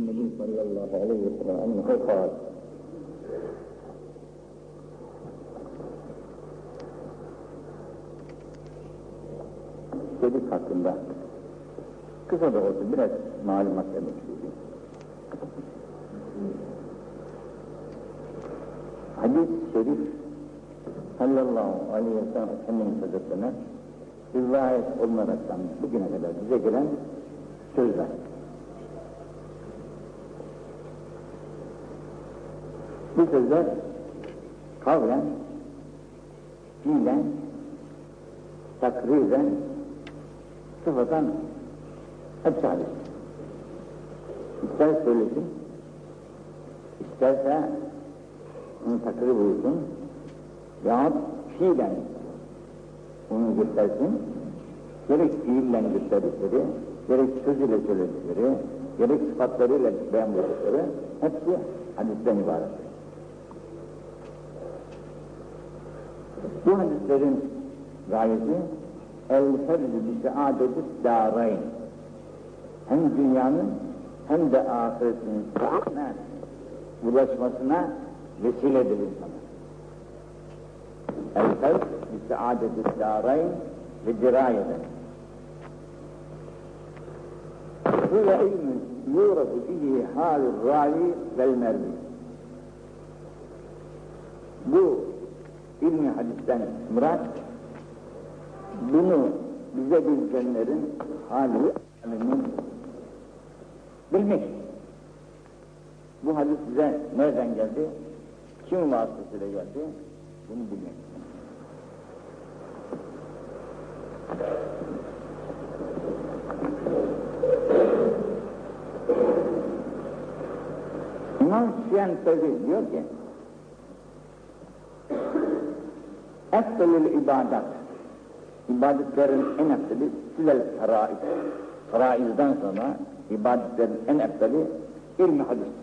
النبي صلى الله عليه وسلم أنه قال Çelik hakkında kısa da olsun biraz malumat demek istiyorum. Hadis-i şerif sallallahu aleyhi ve sellem Efendimiz Hazretlerine rivayet olunaraktan bugüne kadar bize gelen sözler. Bu sözler kavlen, fiilen, takriren, sıfatan hepsi hadis. İster söylesin, isterse onu takrir buyursun, yahut fiilen onu göstersin, gerek fiille gösterdikleri, gerek söz ile söyledikleri, gerek sıfatlarıyla beyan buyurdukları hepsi hadisten ibarettir. Bu hadislerin gayesi el-ferdü bi saadeti darayn. Hem dünyanın hem de ahiretinin saadetine ulaşmasına vesiledir insana. El-ferdü bi saadeti darayn ve dirayeden. Huve ilmin yurafu bihi halur ravi vel mervi. Bu ilmi hadisten murat bunu bize bildirenlerin hali halini bilmek. Bu hadis bize nereden geldi? Kim vasıtasıyla geldi? Bunu bilmek. İmam Şiyantazi diyor ki Eftelül ibadat ibadetlerin en efteli sizel feraiz. Feraizden sonra ibadetlerin en efteli ilmi hadis.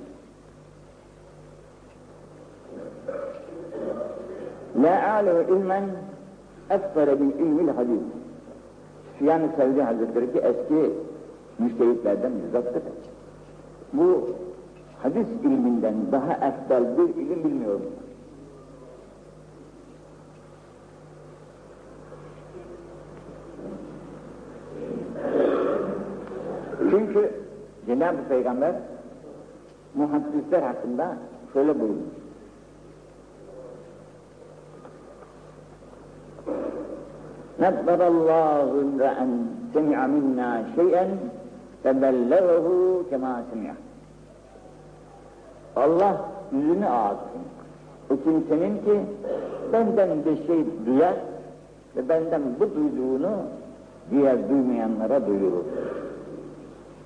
La alemu ilmen eftere bil ilmil hadis. Süyan-ı Sevdi Hazretleri ki eski müştehitlerden bizzattır. Bu hadis ilminden daha eftel bir ilim bilmiyorum. Çünkü Cenab-ı Peygamber muhaddisler hakkında şöyle buyurmuş. نَبَّرَ اللّٰهُ اِمْرَأً سَمِعَ مِنَّا شَيْئًا فَبَلَّغَهُ كَمَا سَمِعَ Allah yüzünü ağarsın. O kimsenin ki benden bir şey duyar ve benden bu duyduğunu diğer duymayanlara duyurur.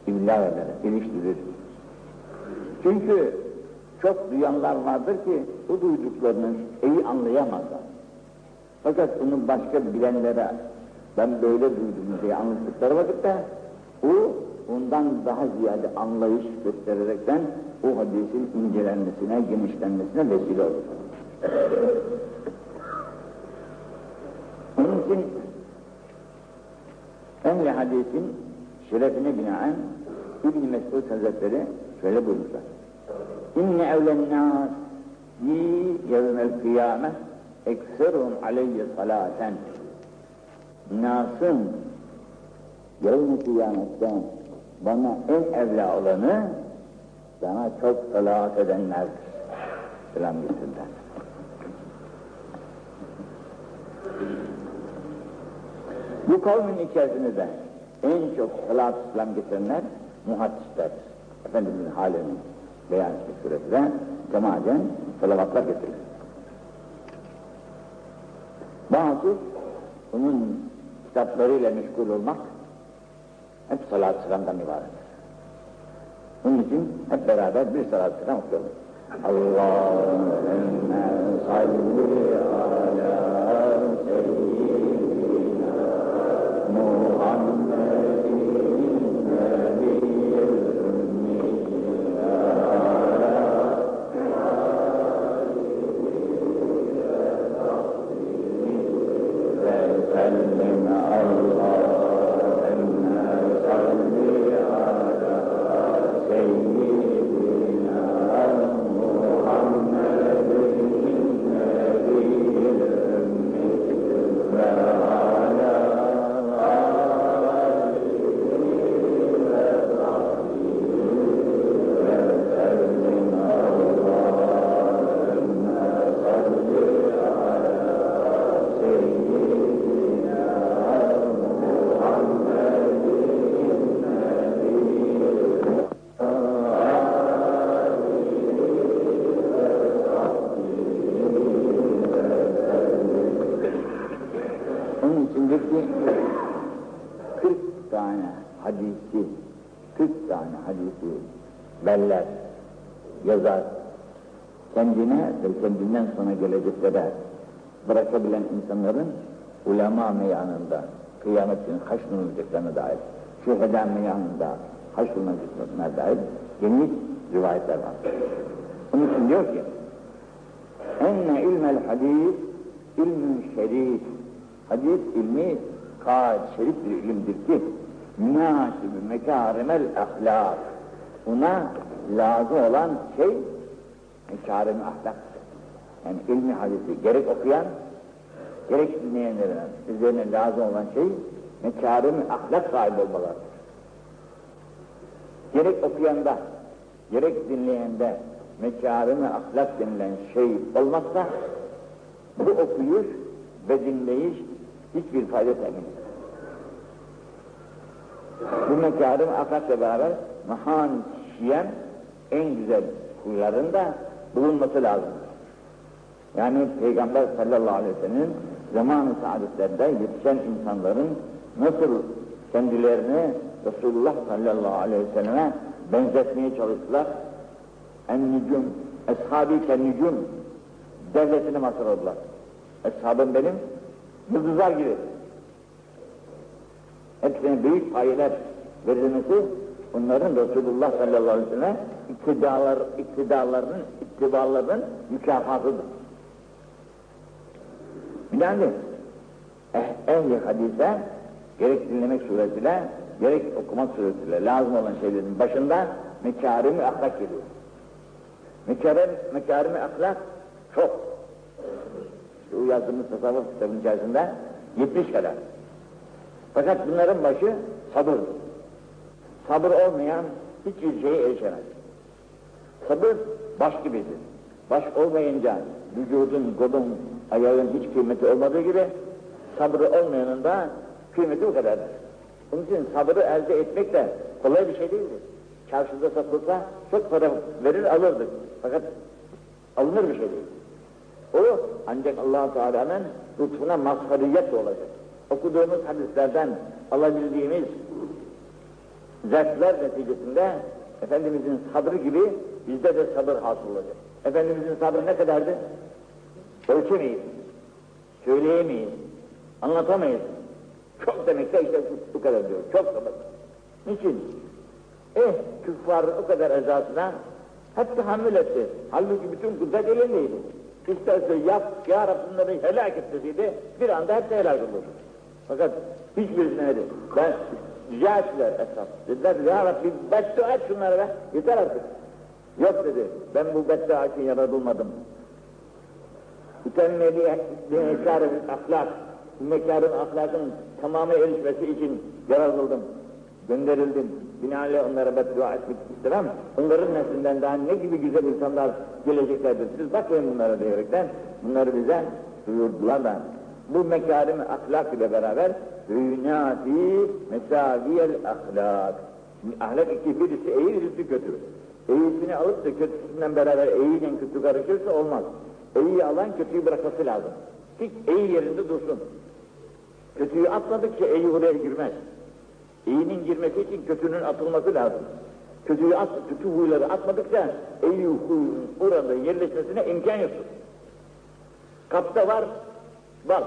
İbla eder, geliştirir. Çünkü çok duyanlar vardır ki bu duyduklarını iyi anlayamazlar. Fakat bunu başka bilenlere ben böyle duydum diye anlattıkları vakitte o ondan daha ziyade anlayış göstererekten o hadisin incelenmesine, genişlenmesine vesile olur. Onun için Emre hadisin şerefine binaen İbn-i Mesud Hazretleri şöyle buyurmuşlar. İnne evlen nas yi yevmel kıyame ekserum aleyye salaten. Nas'ın yevm-i kıyametten bana en evla olanı bana çok salat edenlerdir. Selam getirdiler. Bu kavmin içerisinde de en çok salat selam getirenler muhaddislerdir. Efendimizin halini beyan etmek suretiyle cemaaten salavatlar getirir. Bazı onun kitaplarıyla meşgul olmak hep salat selamdan ibarettir. Onun için hep beraber bir salat selam okuyalım. Allahümme salli ala seyyidina kendinden sonra geleceklere bırakabilen insanların ulema meyanında kıyamet günü haşrolunacaklarına dair, şüheda meyanında haşrolunacaklarına dair geniş rivayetler var. Onun için diyor ki, enne ilmel hadis ilmün şerif. Hadis ilmi gayet şerif bir ilimdir ki, münasib mekârimel ahlak. Buna lazım olan şey mekârim ahlak. Yani ilmi hadisi gerek okuyan, gerek dinleyenlerin üzerine lazım olan şey mekârim ahlak sahibi olmalarıdır. Gerek okuyanda, gerek dinleyende mekârim ahlak denilen şey olmazsa bu okuyuş ve dinleyiş hiçbir fayda temin Bu mekârim ahlakla beraber mahan kişiyen en güzel huylarında bulunması lazım. Yani Peygamber sallallahu aleyhi ve sellem'in zaman-ı saadetlerinde yetişen insanların nasıl kendilerini Resulullah sallallahu aleyhi ve selleme benzetmeye çalıştılar. En-nücum, eshabi ken-nücum devletini masal oldular. Eshabım benim, yıldızlar gibi. Hepsine büyük payeler verilmesi, onların Resulullah sallallahu aleyhi ve sellem iktidalar, iktidarlarının, iktidarlarının mükafatıdır. Yani eh, ehli hadise gerek dinlemek suretiyle, gerek okumak suretiyle lazım olan şeylerin başında mekarimi ahlak geliyor. Mekarim, mekarimi ahlak çok. Şu yazdığımız tasavvuf kitabının içerisinde 70 kadar. Fakat bunların başı sabır. Sabır olmayan hiçbir şeye erişemez. Sabır baş gibidir. Baş olmayınca vücudun, kolun, ayağın hiç kıymeti olmadığı gibi sabrı olmayanın da kıymeti o kadardır. Onun için sabrı elde etmek de kolay bir şey değildir. Çarşıda satılsa çok para verir alırdık. Fakat alınır bir şey değil. O ancak allah Teala'nın lütfuna mazhariyetle olacak. Okuduğumuz hadislerden alabildiğimiz zevkler neticesinde Efendimizin sabrı gibi bizde de sabır hasıl olacak. Efendimizin sabrı ne kadardı? Ölçemeyiz, söyleyemeyiz, anlatamayız. Çok demek de işte bu, kadar diyor, çok sabır. Niçin? Eh, küffarın o kadar ezasına hep tahammül etti. Halbuki bütün kudret elindeydi. İsterse yap, ya Rabbi bunları helak et deseydi, bir anda hep de helak olur. Fakat hiçbirisine dedi. Ben rica ettiler esnaf. Dediler ya Rabbi beddua et şunları be, yeter artık. Yok dedi, ben bu beddua için yaratılmadım. Ütemmeli mekâr ahlak, mekarın ahlakın tamamı erişmesi için yaratıldım, gönderildim. Binaenle onlara beddua etmek istemem. Onların neslinden daha ne gibi güzel insanlar geleceklerdir. Siz bakmayın bunlara diyerekten bunları bize duyurdular da. Bu mekarim ahlak ile beraber dünyati mesaviyel ahlak. Şimdi ahlak iki birisi iyi birisi kötü. İyisini alıp da kötüsünden beraber iyiyle kötü karışırsa olmaz. İyi alan kötüyü bırakması lazım. Hiç iyi yerinde dursun. Kötüyü atmadıkça iyi oraya girmez. İyinin girmesi için kötünün atılması lazım. Kötüyü at, kötü huyları atmadıkça iyi huyun orada yerleşmesine imkan yoktur. Kapta var bal.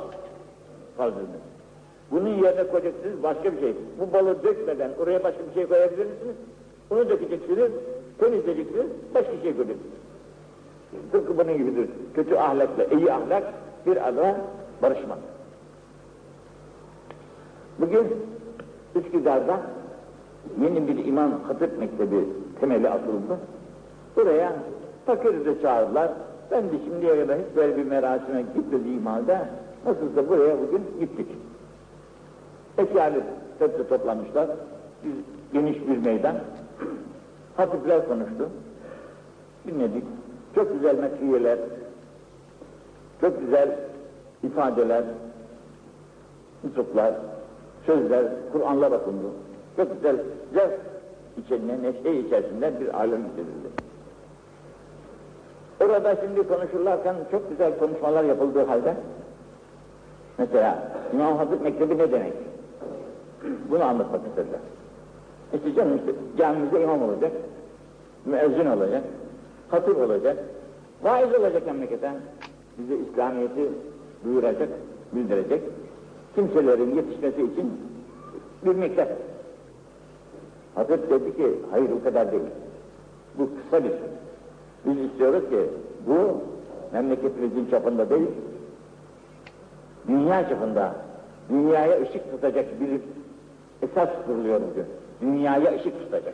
Fazlını. Bunun yerine koyacaksınız başka bir şey. Bu balı dökmeden oraya başka bir şey koyabilir misiniz? Onu dökeceksiniz, temizleyeceksiniz, başka bir şey koyacaksınız. Tıpkı bunun gibidir. Kötü ahlakla iyi ahlak bir arada barışmak. Bugün Üsküdar'da yeni bir imam hatip mektebi temeli atıldı. Buraya fakiri de çağırdılar. Ben de şimdiye kadar hiç böyle bir merasime gitmediğim halde nasılsa buraya bugün gittik. Ekâli hepsi toplamışlar. Geniş bir meydan. Hatipler konuştu. Dinledik. Çok güzel methiyeler, çok güzel ifadeler, nutuklar, sözler, Kur'anlar okundu. Çok güzel zevk içinde, neşe içerisinde bir alem yükselildi. Orada şimdi konuşurlarken çok güzel konuşmalar yapıldığı halde Mesela İmam Hatip Mektebi ne demek? Bunu anlatmak istediler. Canım işte camimizde imam olacak, müezzin olacak, hatip olacak, vaiz olacak memleketen. Bize İslamiyet'i duyuracak, bildirecek. Kimselerin yetişmesi için bir mektep. Hatip dedi ki, hayır o kadar değil. Bu kısa bir süre. Biz istiyoruz ki bu memleketimizin çapında değil, dünya çapında, dünyaya ışık tutacak bir esas kuruluyor bugün. Dünyaya ışık tutacak.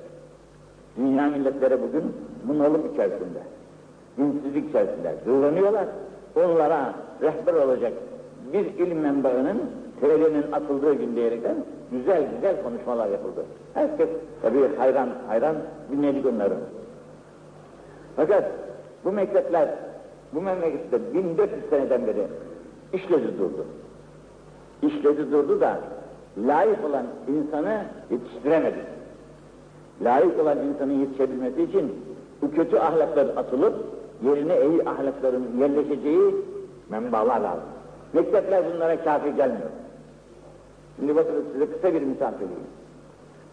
Dünya milletleri bugün bunalım içerisinde, dinsizlik içerisinde zorlanıyorlar. Onlara rehber olacak bir ilim menbaının temelinin atıldığı gün diyerekten güzel güzel konuşmalar yapıldı. Herkes tabii hayran hayran dinledik onları. Fakat bu mektepler bu memlekette 1400 seneden beri işledi durdu. İşledi durdu da layık olan insanı yetiştiremedi. Layık olan insanın yetişebilmesi için bu kötü ahlaklar atılıp yerine iyi ahlakların yerleşeceği menbalar lazım. Mektepler bunlara kafi gelmiyor. Şimdi bakın size kısa bir misal vereyim.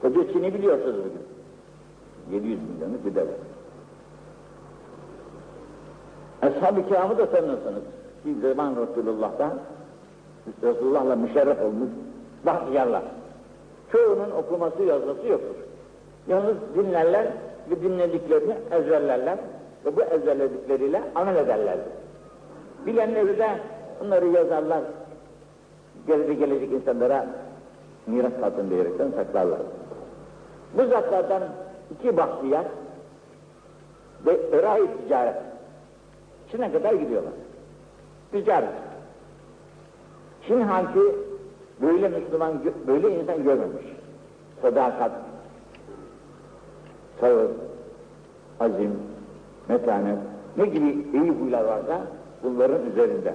Koca Çin'i biliyorsunuz bugün. 700 milyonluk bir devlet. Ashab-ı kiramı da tanırsınız. Bir zaman Resulullah'ta Resulullah'la müşerref olmuş bahtiyarlar. Çoğunun okuması yazması yoktur. Yalnız dinlerler ve dinlediklerini ezberlerler ve bu ezberledikleriyle amel ederler. Bilenleri de bunları yazarlar. Geride gelecek insanlara miras kalsın diyerekten saklarlar. Bu zatlardan iki bahtiyar ve eray ticaret. Çin'e kadar gidiyorlar. Ticaret. Çin halkı böyle Müslüman, böyle insan görmemiş. Sadakat, sabır, azim, metanet, ne gibi iyi huylar varsa bunların üzerinde.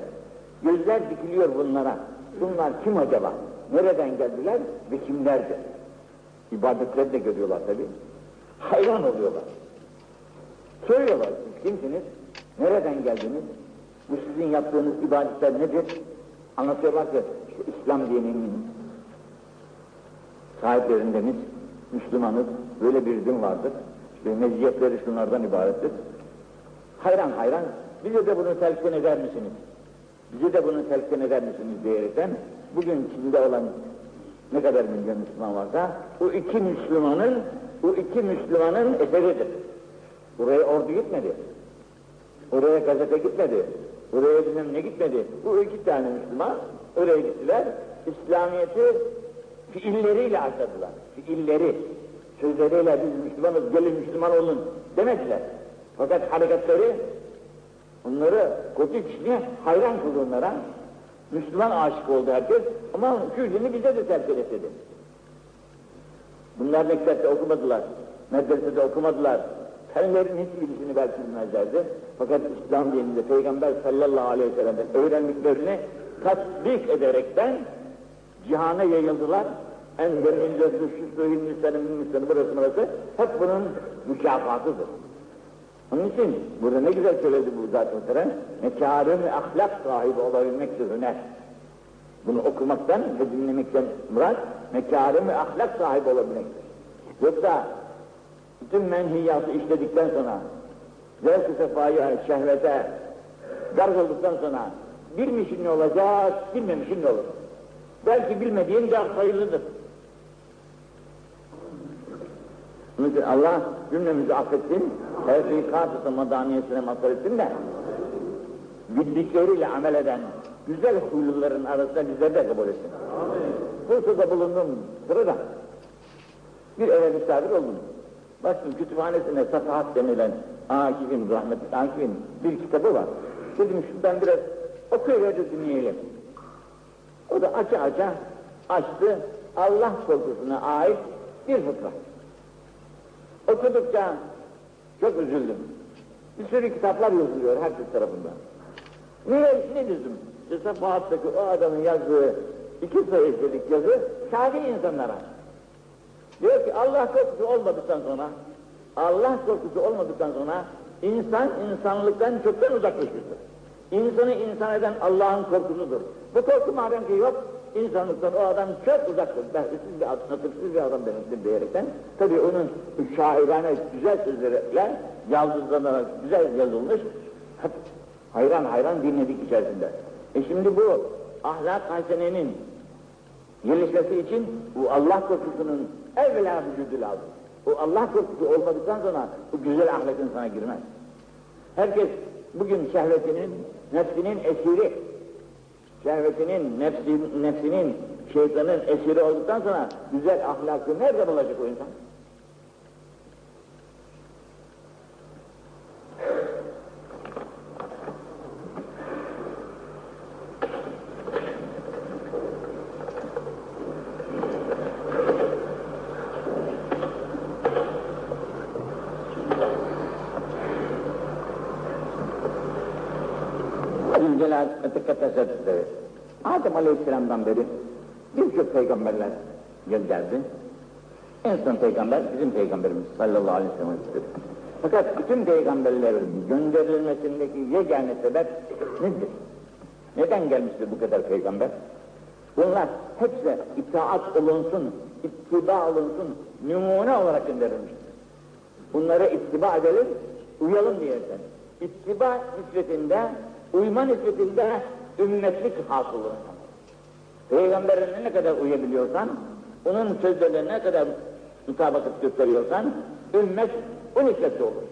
Gözler dikiliyor bunlara. Bunlar kim acaba? Nereden geldiler ve kimlerdir? İbadetlerini de görüyorlar tabi. Hayran oluyorlar. Soruyorlar siz kimsiniz? Nereden geldiniz? Bu sizin yaptığınız ibadetler nedir? Anlatıyorlar ki işte İslam dininin sahiplerindeniz, Müslümanız, böyle bir din vardır. İşte meziyetleri şunlardan ibarettir. Hayran hayran, bize de bunu telkin eder misiniz? Bize de bunu telkin eder misiniz diyerekten, bugün Çin'de olan ne kadar milyon Müslüman varsa, o iki Müslümanın, o iki Müslümanın eseridir. Buraya ordu gitmedi. Oraya gazete gitmedi. Oraya bilmem ne gitmedi. Bu iki tane Müslüman oraya gittiler. İslamiyet'i fiilleriyle aşadılar. Fiilleri, sözleriyle biz Müslümanız, gelin Müslüman olun demediler. Fakat hareketleri onları kötü kişiye hayran kıldı onlara. Müslüman aşık oldu herkes ama küllini bize de terk dedi. Bunlar mektepte okumadılar, medresede okumadılar, fenlerin hiçbirisini belki bilmezlerdi. Fakat İslam dininde Peygamber sallallahu aleyhi ve sellem'den öğrendiklerini tatbik ederekten cihana yayıldılar. En derin şu suyun Hindistan, Hindistan, burası burası hep bunun mükafatıdır. Onun için burada ne güzel söyledi bu zaten muhterem, mekarım ahlak sahibi olabilmektir hüner. Bunu okumaktan ve dinlemekten murat, mekarım ahlak sahibi olabilmektir. Yoksa bütün menhiyatı işledikten sonra, zevk-ı sefayı, şehvete, garz olduktan sonra bilmişin ne olacak, bilmemişin ne olur. Belki bilmediğin de sayılıdır. Onun için Allah cümlemizi affetsin, tevfikat-ı madaniyetine mazhar etsin de bildikleriyle amel eden güzel huyluların arasında bizleri de kabul etsin. Bursa'da bulundum sırada bir eve misafir oldum. Baktım kütüphanesine Safahat denilen Akif'in, rahmetli Akif'in bir kitabı var. Dedim şuradan biraz okuyuver de dinleyelim. O da aça aça açtı Allah korkusuna ait bir fıkra. Okudukça çok üzüldüm. Bir sürü kitaplar yazılıyor herkes tarafından. Ne, ne dedim? İşte Safahat'taki o adamın yazdığı iki sayısılık yazı şadi insanlara. Diyor ki Allah korkusu olmadıktan sonra Allah korkusu olmadıktan sonra insan insanlıktan çoktan uzaklaşmıştır. İnsanı insan eden Allah'ın korkusudur. Bu korku madem ki yok, insanlıktan o adam çok uzaktır. Behsiz bir adam, nasipsiz bir adam demektir diyerekten. Tabii onun şairane güzel sözleriyle yaldızlanarak güzel yazılmış. Hayran hayran dinledik içerisinde. E şimdi bu ahlak hasenenin gelişmesi için bu Allah korkusunun evvela vücudu lazım. Bu Allah korkusu olmadıktan sonra bu güzel ahlak insana girmez. Herkes bugün şehvetinin, nefsinin esiri, şehvetinin, nefsin, nefsinin, şeytanın esiri olduktan sonra güzel ahlakı nerede bulacak o insan? Zülcelal Etekete Hazretleri, Adem Aleyhisselam'dan beri birçok peygamberler gönderdi. En son peygamber bizim peygamberimiz sallallahu aleyhi ve sellem'dir. Fakat bütün peygamberlerin gönderilmesindeki yegane sebep nedir? Neden gelmiştir bu kadar peygamber? Bunlar hepsi itaat olunsun, ittiba olunsun, numune olarak gönderilmiştir. Bunları ittiba edelim, uyalım diyerekten. İttiba nispetinde, uyma nispetinde ümmetlik hasıl olur. Peygamberine ne kadar uyabiliyorsan, onun sözlerine ne kadar mutabakat gösteriyorsan, ümmet o nispette olur.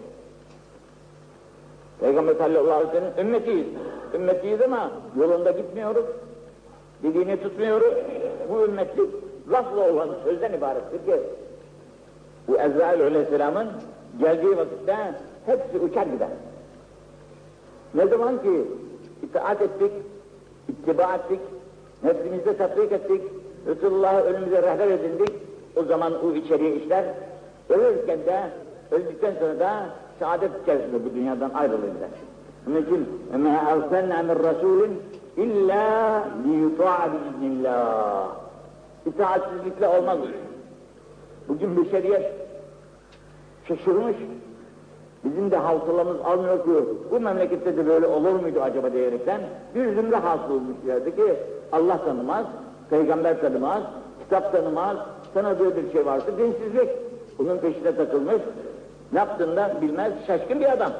Peygamber sallallahu aleyhi ve sellem ümmetiyiz. Ümmetiyiz ama yolunda gitmiyoruz. Dediğini tutmuyoruz. Bu ümmetlik lafla olan sözden ibarettir ki bu Ezrail aleyhisselamın geldiği vakitte hepsi uçar gider. Ne zaman ki itaat ettik, ittiba ettik, nefsimizde tatbik ettik, Resulullah'ı önümüze rehber edindik, o zaman o içeriye işler, ölürken de, öldükten sonra da saadet içerisinde bu dünyadan ayrılırlar. Onun için اَمَا اَرْسَلْنَا مِنْ رَسُولٍ اِلَّا لِيُطَاعَ بِاِذْنِ اللّٰهِ İtaatsizlikle olmaz. Bugün beşeriyet şaşırmış, Bizim de hafızalarımız almıyor ki bu memlekette de böyle olur muydu acaba diyerekten bir zümre hasıl olmuşlardı ki Allah tanımaz, peygamber tanımaz, kitap tanımaz, tanıdığı bir şey varsa dinsizlik. Bunun peşine takılmış, ne yaptığında bilmez, şaşkın bir adam.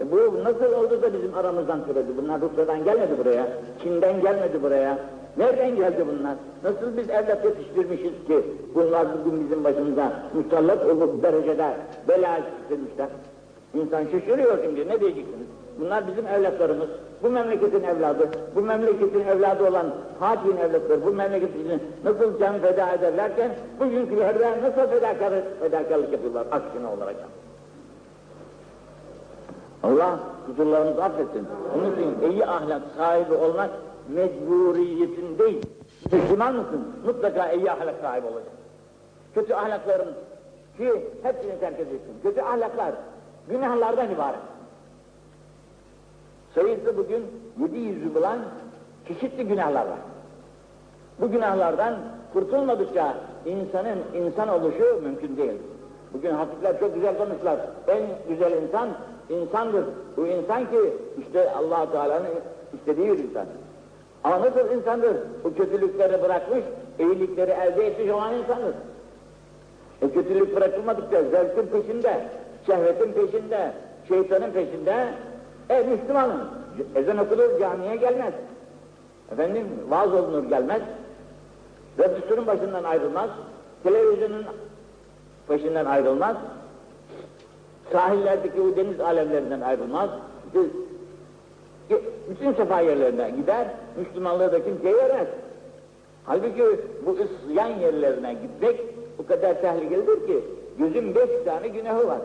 E bu nasıl oldu da bizim aramızdan türedi? Bunlar Rusya'dan gelmedi buraya, Çin'den gelmedi buraya. Nereden geldi bunlar? Nasıl biz evlat yetiştirmişiz ki bunlar bugün bizim başımıza musallat olup derecede bela getirmişler? İnsan şaşırıyor şimdi, ne diyeceksiniz? Bunlar bizim evlatlarımız, bu memleketin evladı, bu memleketin evladı olan Fatih'in evlatları, bu memleket için nasıl can feda ederlerken, bugünkülerde nasıl fedakarlık, fedakarlık yapıyorlar aksine olarak. Allah kusurlarımızı affetsin. Onun için iyi ahlak sahibi olmak mecburiyetin değil. Müslüman mısın? Mutlaka iyi ahlak sahibi olacak. Kötü ahlakların ki hepsini terk edeceksin. Kötü ahlaklar günahlardan ibaret. Sayısı bugün 700'ü bulan çeşitli günahlar var. Bu günahlardan kurtulmadıkça insanın insan oluşu mümkün değil. Bugün hatipler çok güzel konuşlar. En güzel insan insandır. Bu insan ki işte allah Teala'nın istediği bir insan. Ama nasıl insandır? Bu kötülükleri bırakmış, iyilikleri elde etmiş olan insandır. E kötülük bırakılmadıkça zevkin peşinde, şehvetin peşinde, şeytanın peşinde, e Müslümanın. Ezan okunur, camiye gelmez. Efendim, vaaz olunur gelmez. Radyosunun başından ayrılmaz. Televizyonun peşinden ayrılmaz. Sahillerdeki o deniz alemlerinden ayrılmaz. Bütün sefa yerlerine gider, Müslümanlığı da kimseye vermez. Halbuki bu ısyan yerlerine gitmek bu kadar tehlikelidir ki gözün beş tane günahı var.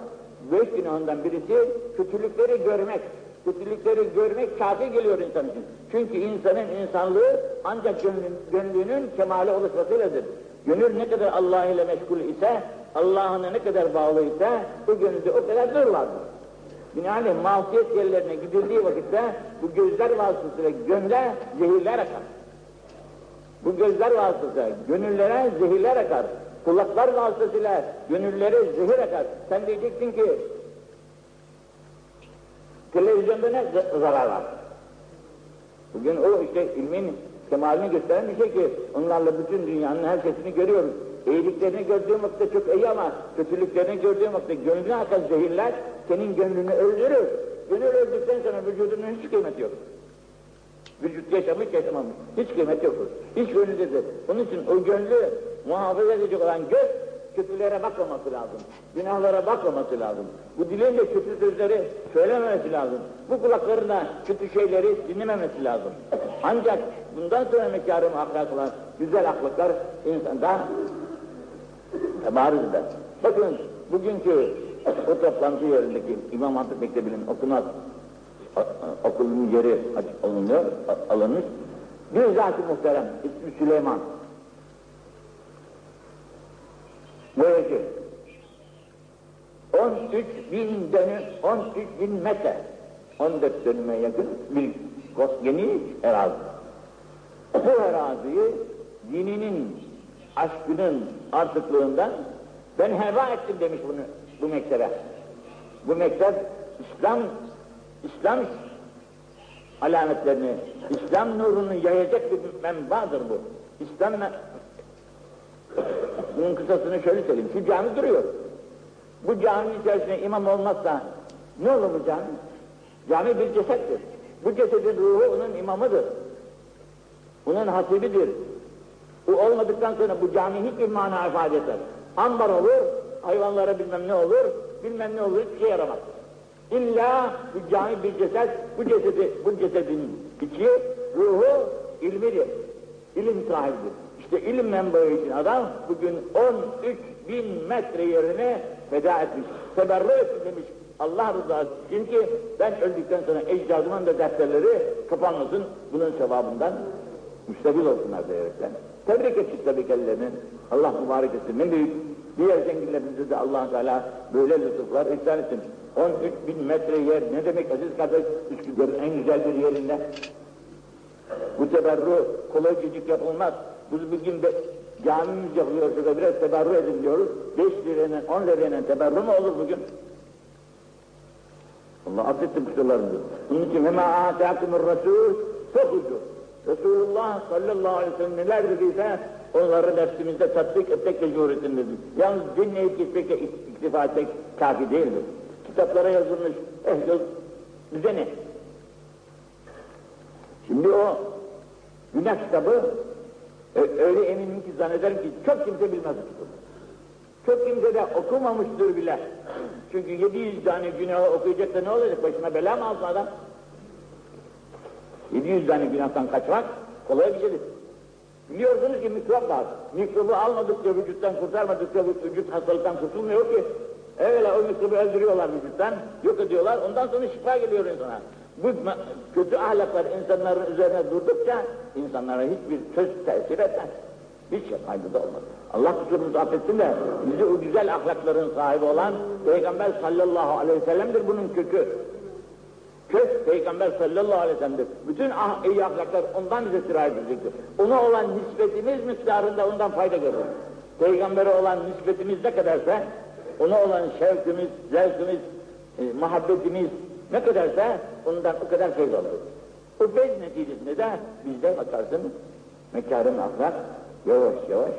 Beş günahından birisi kötülükleri görmek. Kötülükleri görmek kafi geliyor insan için. Çünkü insanın insanlığı ancak gönlün, gönlünün kemale oluşmasıyladır. Gönül ne kadar Allah ile meşgul ise, Allah'ına ne kadar bağlı ise, bu gönülde o kadar dur vardır. Binaenaleyh masiyet yerlerine gidildiği vakitte bu gözler vasıtasıyla gönle zehirler akar. Bu gözler vasıtasıyla gönüllere zehirler akar. Kulaklar vasıtasıyla gönüllere zehir akar. Sen diyeceksin ki televizyonda ne zarar var? Bugün o işte ilmin kemalini gösteren bir şey ki onlarla bütün dünyanın her şeyini görüyoruz. İyiliklerini gördüğüm vakitte çok iyi ama kötülüklerini gördüğüm vakitte gönlüne akan zehirler senin gönlünü öldürür. Gönül öldükten sonra vücudunun hiç kıymeti yok. Vücut yaşamış yaşamamış. Hiç kıymeti yok. Hiç gönlündedir. Onun için o gönlü muhafaza edecek olan göz kötülere bakmaması lazım. Günahlara bakmaması lazım. Bu dilin de kötü sözleri söylememesi lazım. Bu kulakların da kötü şeyleri dinlememesi lazım. Ancak bundan sonra mekarım ahlaklar, güzel ahlaklar insanda tebarüz eder. Bakın bugünkü o toplantı yerindeki İmam Hatip Mektebi'nin okunan okulun yeri alınıyor, alınmış. Bir zat-ı muhterem, ismi Süleyman. Boyacı. 13 bin dönüm, 13 bin metre, 14 dönüme yakın bir geniş arazi. Bu araziyi dininin, aşkının artıklığından ben heva ettim demiş bunu bu mektebe. Bu mektep İslam İslam alametlerini, İslam nurunu yayacak bir menbadır bu. İslam bunun kısasını şöyle söyleyeyim. Şu cami duruyor. Bu caminin içerisinde imam olmazsa ne olur bu cami? Cami bir cesettir. Bu cesedin ruhu onun imamıdır. Bunun hasibidir. Bu olmadıktan sonra bu cami hiçbir mana ifade etmez. Ambar olur, hayvanlara bilmem ne olur, bilmem ne olur, hiçbir şey yaramaz. İlla bu cami bir ceset, bu cesedi, bu cesedin içi, ruhu ilmidir. İlim sahibidir. İşte ilim menbaı için adam bugün 13 bin metre yerine feda etmiş. Teberru demiş. Allah rızası için ki ben öldükten sonra ecdadımın da defterleri kapanmasın. Bunun sevabından müstabil olsunlar diyerekten. Tebrik ettik tabii kendilerini. Allah mübarek etsin. Ne büyük. Diğer zenginlerimize de allah Teala böyle lütuflar ihsan etsin. 13 bin metre yer ne demek aziz kardeş? Üsküdar'ın en güzel bir yerinde. Bu teberru kolay cicik yapılmaz. Biz bugün de camimiz yapılıyor şurada biraz teberru edin diyoruz. 5 lirayla 10 lirayla teberru mu olur bugün? Allah affetti kusurlarımızı. Bunun için hema âtâkumur rasûl fokucu. Resulullah sallallahu aleyhi ve sellem neler dediyse onları nefsimizde tatbik etmek mecburiyetindedir. Yalnız dinleyip gitmekle iktifa etmek kafi değildir. Kitaplara yazılmış ehl düzeni. Şimdi o günah kitabı öyle eminim ki zannederim ki çok kimse bilmez kitabı. Çok kimse de okumamıştır bile. Çünkü 700 tane günahı okuyacak da ne olacak? Başına bela mı alsın adam? 700 tane günahtan kaçmak kolay bir şeydir. Biliyorsunuz ki mikrop var. Mikrobu almadıkça vücuttan kurtarmadıkça vücut hastalıktan kurtulmuyor ki. Evvela o mikrobu öldürüyorlar vücuttan, yok ediyorlar, ondan sonra şifa geliyor insana. Bu kötü ahlaklar insanların üzerine durdukça insanlara hiçbir söz tesir etmez. Hiç fayda da olmaz. Allah kusurumuzu affetsin de bizi o güzel ahlakların sahibi olan Peygamber sallallahu aleyhi ve sellem'dir bunun kökü. Kök Peygamber sallallahu aleyhi ve sellem'dir. Bütün ah, iyi ahlaklar ondan bize sirayet edecektir. Ona olan nispetimiz miktarında ondan fayda görür. Peygambere olan nispetimiz ne kadarsa ona olan şevkimiz, zevkimiz, e, muhabbetimiz ne kadarsa ondan o kadar feyz alır. O feyz neticesinde de bizde bakarsın mekarın ahlak yavaş yavaş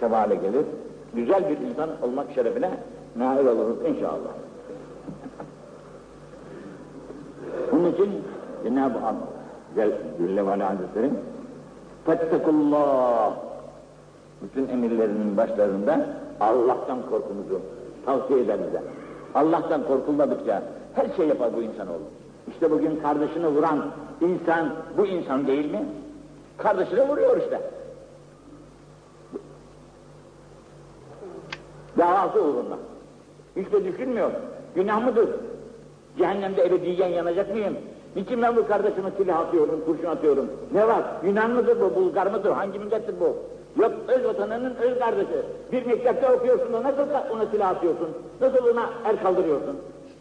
kemale gelir. Güzel bir insan olmak şerefine nail oluruz inşallah. Bunun için Cenab-ı Hak Celle ve Hazretleri Fettekullah bütün emirlerinin başlarında Allah'tan korkunuzu tavsiye eder bize. Allah'tan korkulmadıkça her şey yapar bu insan olur. İşte bugün kardeşini vuran insan bu insan değil mi? Kardeşini vuruyor işte. Davası uğruna. Hiç de düşünmüyor. Günah mıdır? Cehennemde ebediyen yanacak mıyım? Niçin ben bu kardeşime silah atıyorum, kurşun atıyorum? Ne var? Yunan mıdır bu, Bulgar mıdır? Hangi millettir bu? Yok öz vatanının öz kardeşi. Bir mektepte okuyorsun da nasıl ona silah atıyorsun? Nasıl ona el kaldırıyorsun?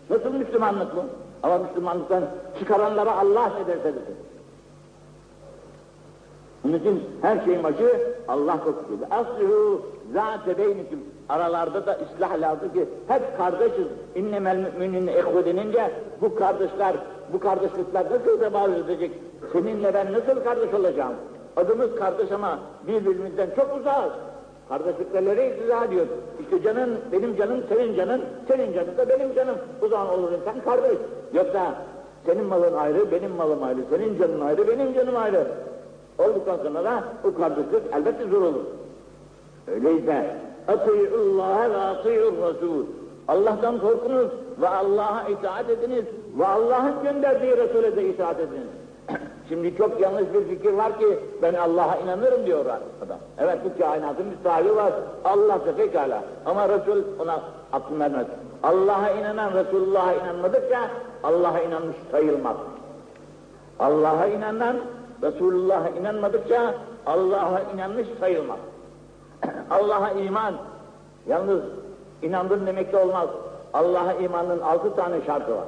Nasıl Müslümanlık bu? Ama Müslümanlıktan çıkaranlara Allah ne derse desin. Bunun için her şeyin başı Allah korkusu. Asluhu zâte beynikum. Aralarda da ıslah lazım ki hep kardeşiz. İnnemel müminine ehve denince bu kardeşler, bu kardeşlikler nasıl tebarüz edecek? Seninle ben nasıl kardeş olacağım? Adımız kardeş ama birbirimizden çok uzağız. Kardeşlikleri izah ediyor. İşte canın, benim canım senin canın, senin canın da benim canım. O zaman olur insan kardeş. Yoksa senin malın ayrı, benim malım ayrı, senin canın ayrı, benim canım ayrı. Olduktan sonra da bu kardeşlik elbette zor olur. Öyleyse Atî'ullâhe ve atî'ur Resul. Allah'tan korkunuz ve Allah'a itaat ediniz ve Allah'ın gönderdiği Resul'e de itaat ediniz. Şimdi çok yanlış bir fikir var ki ben Allah'a inanırım diyor adam. Evet bu kainatın bir sahibi var. Allah da pekala. Ama Resul ona aklım vermez. Allah'a inanan Resulullah'a inanmadıkça Allah'a inanmış sayılmaz. Allah'a inanan Resulullah'a inanmadıkça Allah'a inanmış sayılmaz. Allah'a iman, yalnız inandın demek de olmaz. Allah'a imanın altı tane şartı var.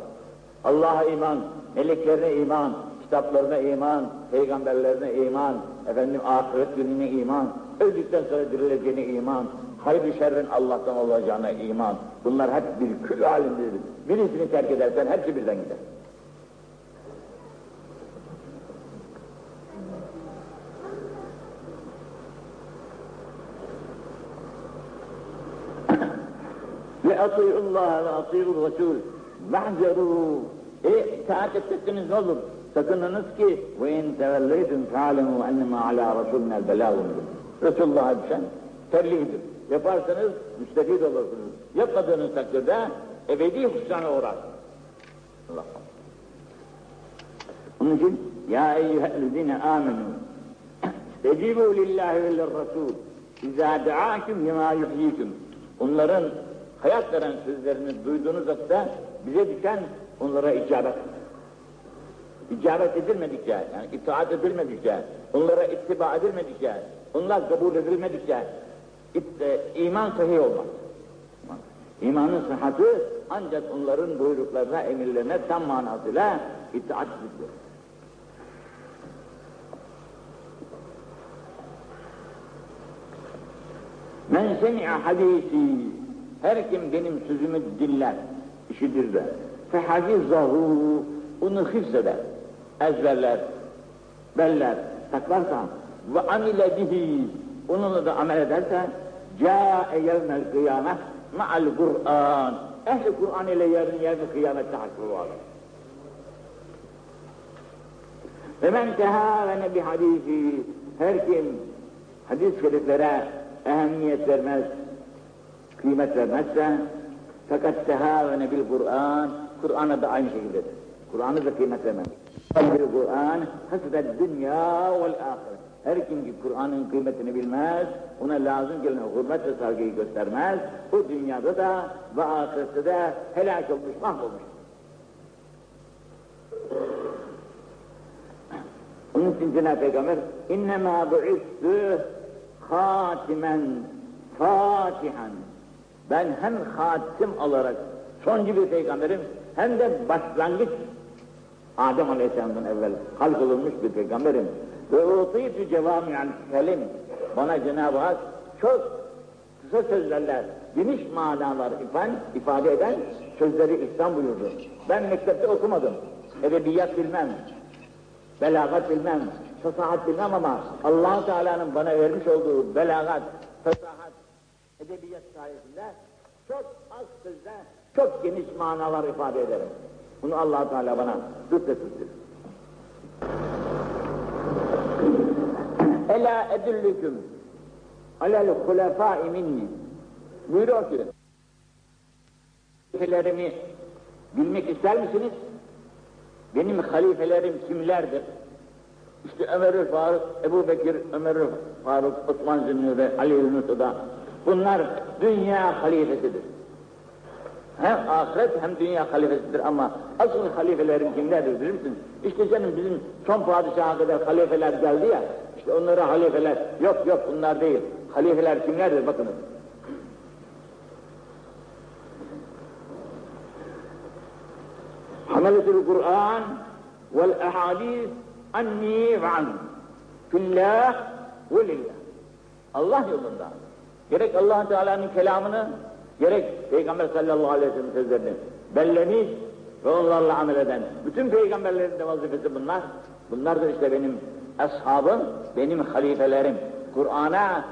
Allah'a iman, meleklerine iman, kitaplarına iman, peygamberlerine iman, efendim ahiret gününe iman, öldükten sonra dirileceğine iman, hayır şerrin Allah'tan olacağına iman. Bunlar hep bir kül halindedir. Birisini terk edersen hepsi birden gider. Ati'ullaha ve ati'ur Resul vahzeru e itaat etseniz ne olur? Sakınınız ki in tevelleytum fe'alemu ennema ala Resulüne belâhun Resulullah'a düşen tebliğdir. Yaparsanız müstefid olursunuz. Yapmadığınız takdirde ebedi hüsrana uğrarsınız. Allah Onun için ya eyyühellezine amenu Ecibu lillahi ve lirrasul İzâ da'âküm yemâ yuhyikum Onların hayat veren sözlerini duyduğunuz vakitte bize düşen onlara icabet. İcabet edilmedikçe, yani itaat edilmedikçe, onlara ittiba edilmedikçe, onlar kabul edilmedikçe it, iman sahih olmaz. İmanın sıhhatı ancak onların buyruklarına, emirlerine tam manasıyla itaat edilir. Men semi'a hadisi her kim benim sözümü dinler, işidir de. Fehafizzahu onu hifzeder, ezberler, beller, saklarsa ve amile bihi onunla da amel ederse câe yevmel kıyamet ma'al Kur'an. Ehli Kur'an ile yarın yevmi kıyamette hakkı var. Ve men tehâvene bi hadisi her kim hadis şeriflere ehemmiyet vermez, kıymet vermezse fakat tehâvene bil Kur'an Kur'an'a da aynı şekilde. Kur'an'ı da kıymet vermez. Bil Kur'an hasbed dünya vel ahiret. Her kim ki Kur'an'ın kıymetini bilmez, ona lazım gelen hürmet ve saygıyı göstermez, bu dünyada da ve ahirette de helak olmuş, mahvolmuş. Onun için Cenab-ı Peygamber innemâ bu'istü hatimen fatihan ben hem hatim olarak soncu bir peygamberim hem de başlangıç Adem Aleyhisselam'dan evvel halk olunmuş bir peygamberim. Ve utîtü cevâmi'al kelim. Bana Cenab-ı Hak çok kısa sözlerle geniş manalar ifade, ifade eden sözleri ihsan buyurdu. Ben mektepte okumadım. Edebiyat bilmem. Belagat bilmem. Fasahat bilmem ama allah Teala'nın bana vermiş olduğu belagat, fasahat, edebiyat sayesinde çok az sözle çok geniş manalar ifade ederim. Bunu allah Teala bana lütfetmiştir. Ela edüllüküm alel hulefâi minni buyuruyor ki halifelerimi bilmek ister misiniz? Benim halifelerim kimlerdir? İşte Ömer Faruk, Ebu Bekir, Ömer Faruk, Osman Zünnü Ali Yunus'u da bunlar dünya halifesidir. Hem ahiret hem dünya halifesidir ama asıl halifelerin kimlerdir bilir misin? İşte canım bizim son padişaha kadar halifeler geldi ya, işte onlara halifeler, yok yok bunlar değil. Halifeler kimlerdir bakınız. Hameletul Kur'an vel ehadis anni ve anhum. Fillah ve lillah. Allah yolunda. Gerek allah Teala'nın kelamını, gerek Peygamber sallallahu aleyhi ve sellem sözlerini bellemiş ve onlarla amel eden bütün peygamberlerin de vazifesi bunlar. Bunlardır işte benim ashabım, benim halifelerim. Kur'an'a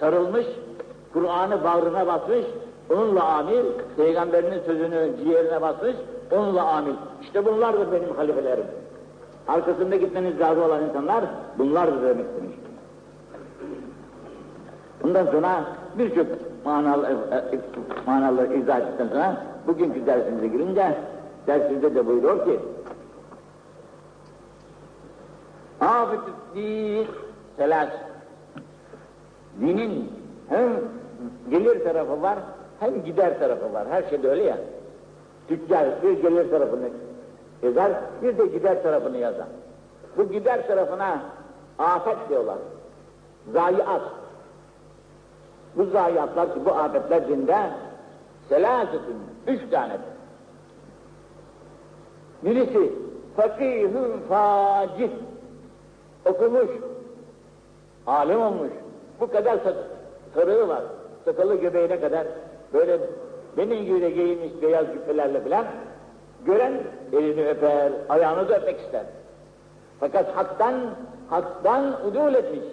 sarılmış, Kur'an'ı bağrına basmış, onunla amil, peygamberinin sözünü ciğerine basmış, onunla amil. İşte bunlardır benim halifelerim. Arkasında gitmeniz razı olan insanlar bunlardır demek istemiş. Bundan sonra birçok manalı, e, e, manalı izah ettikten sonra bugünkü dersimize girince dersimizde de buyuruyor ki Afetü din selas Dinin hem gelir tarafı var hem gider tarafı var. Her şeyde öyle ya. Tüccar bir gelir tarafını yazar, bir de gider tarafını yazar. Bu gider tarafına afet diyorlar. Zayiat. Bu zayiatlar ki bu afetler dinde selasetün, üç tanedir. Birisi fakihün facih, okumuş, alim olmuş, bu kadar sarığı var, sakalı göbeğine kadar böyle benim gibi giyinmiş beyaz cübbelerle falan gören elini öper, ayağını da öpmek ister. Fakat haktan, haktan udul etmiş.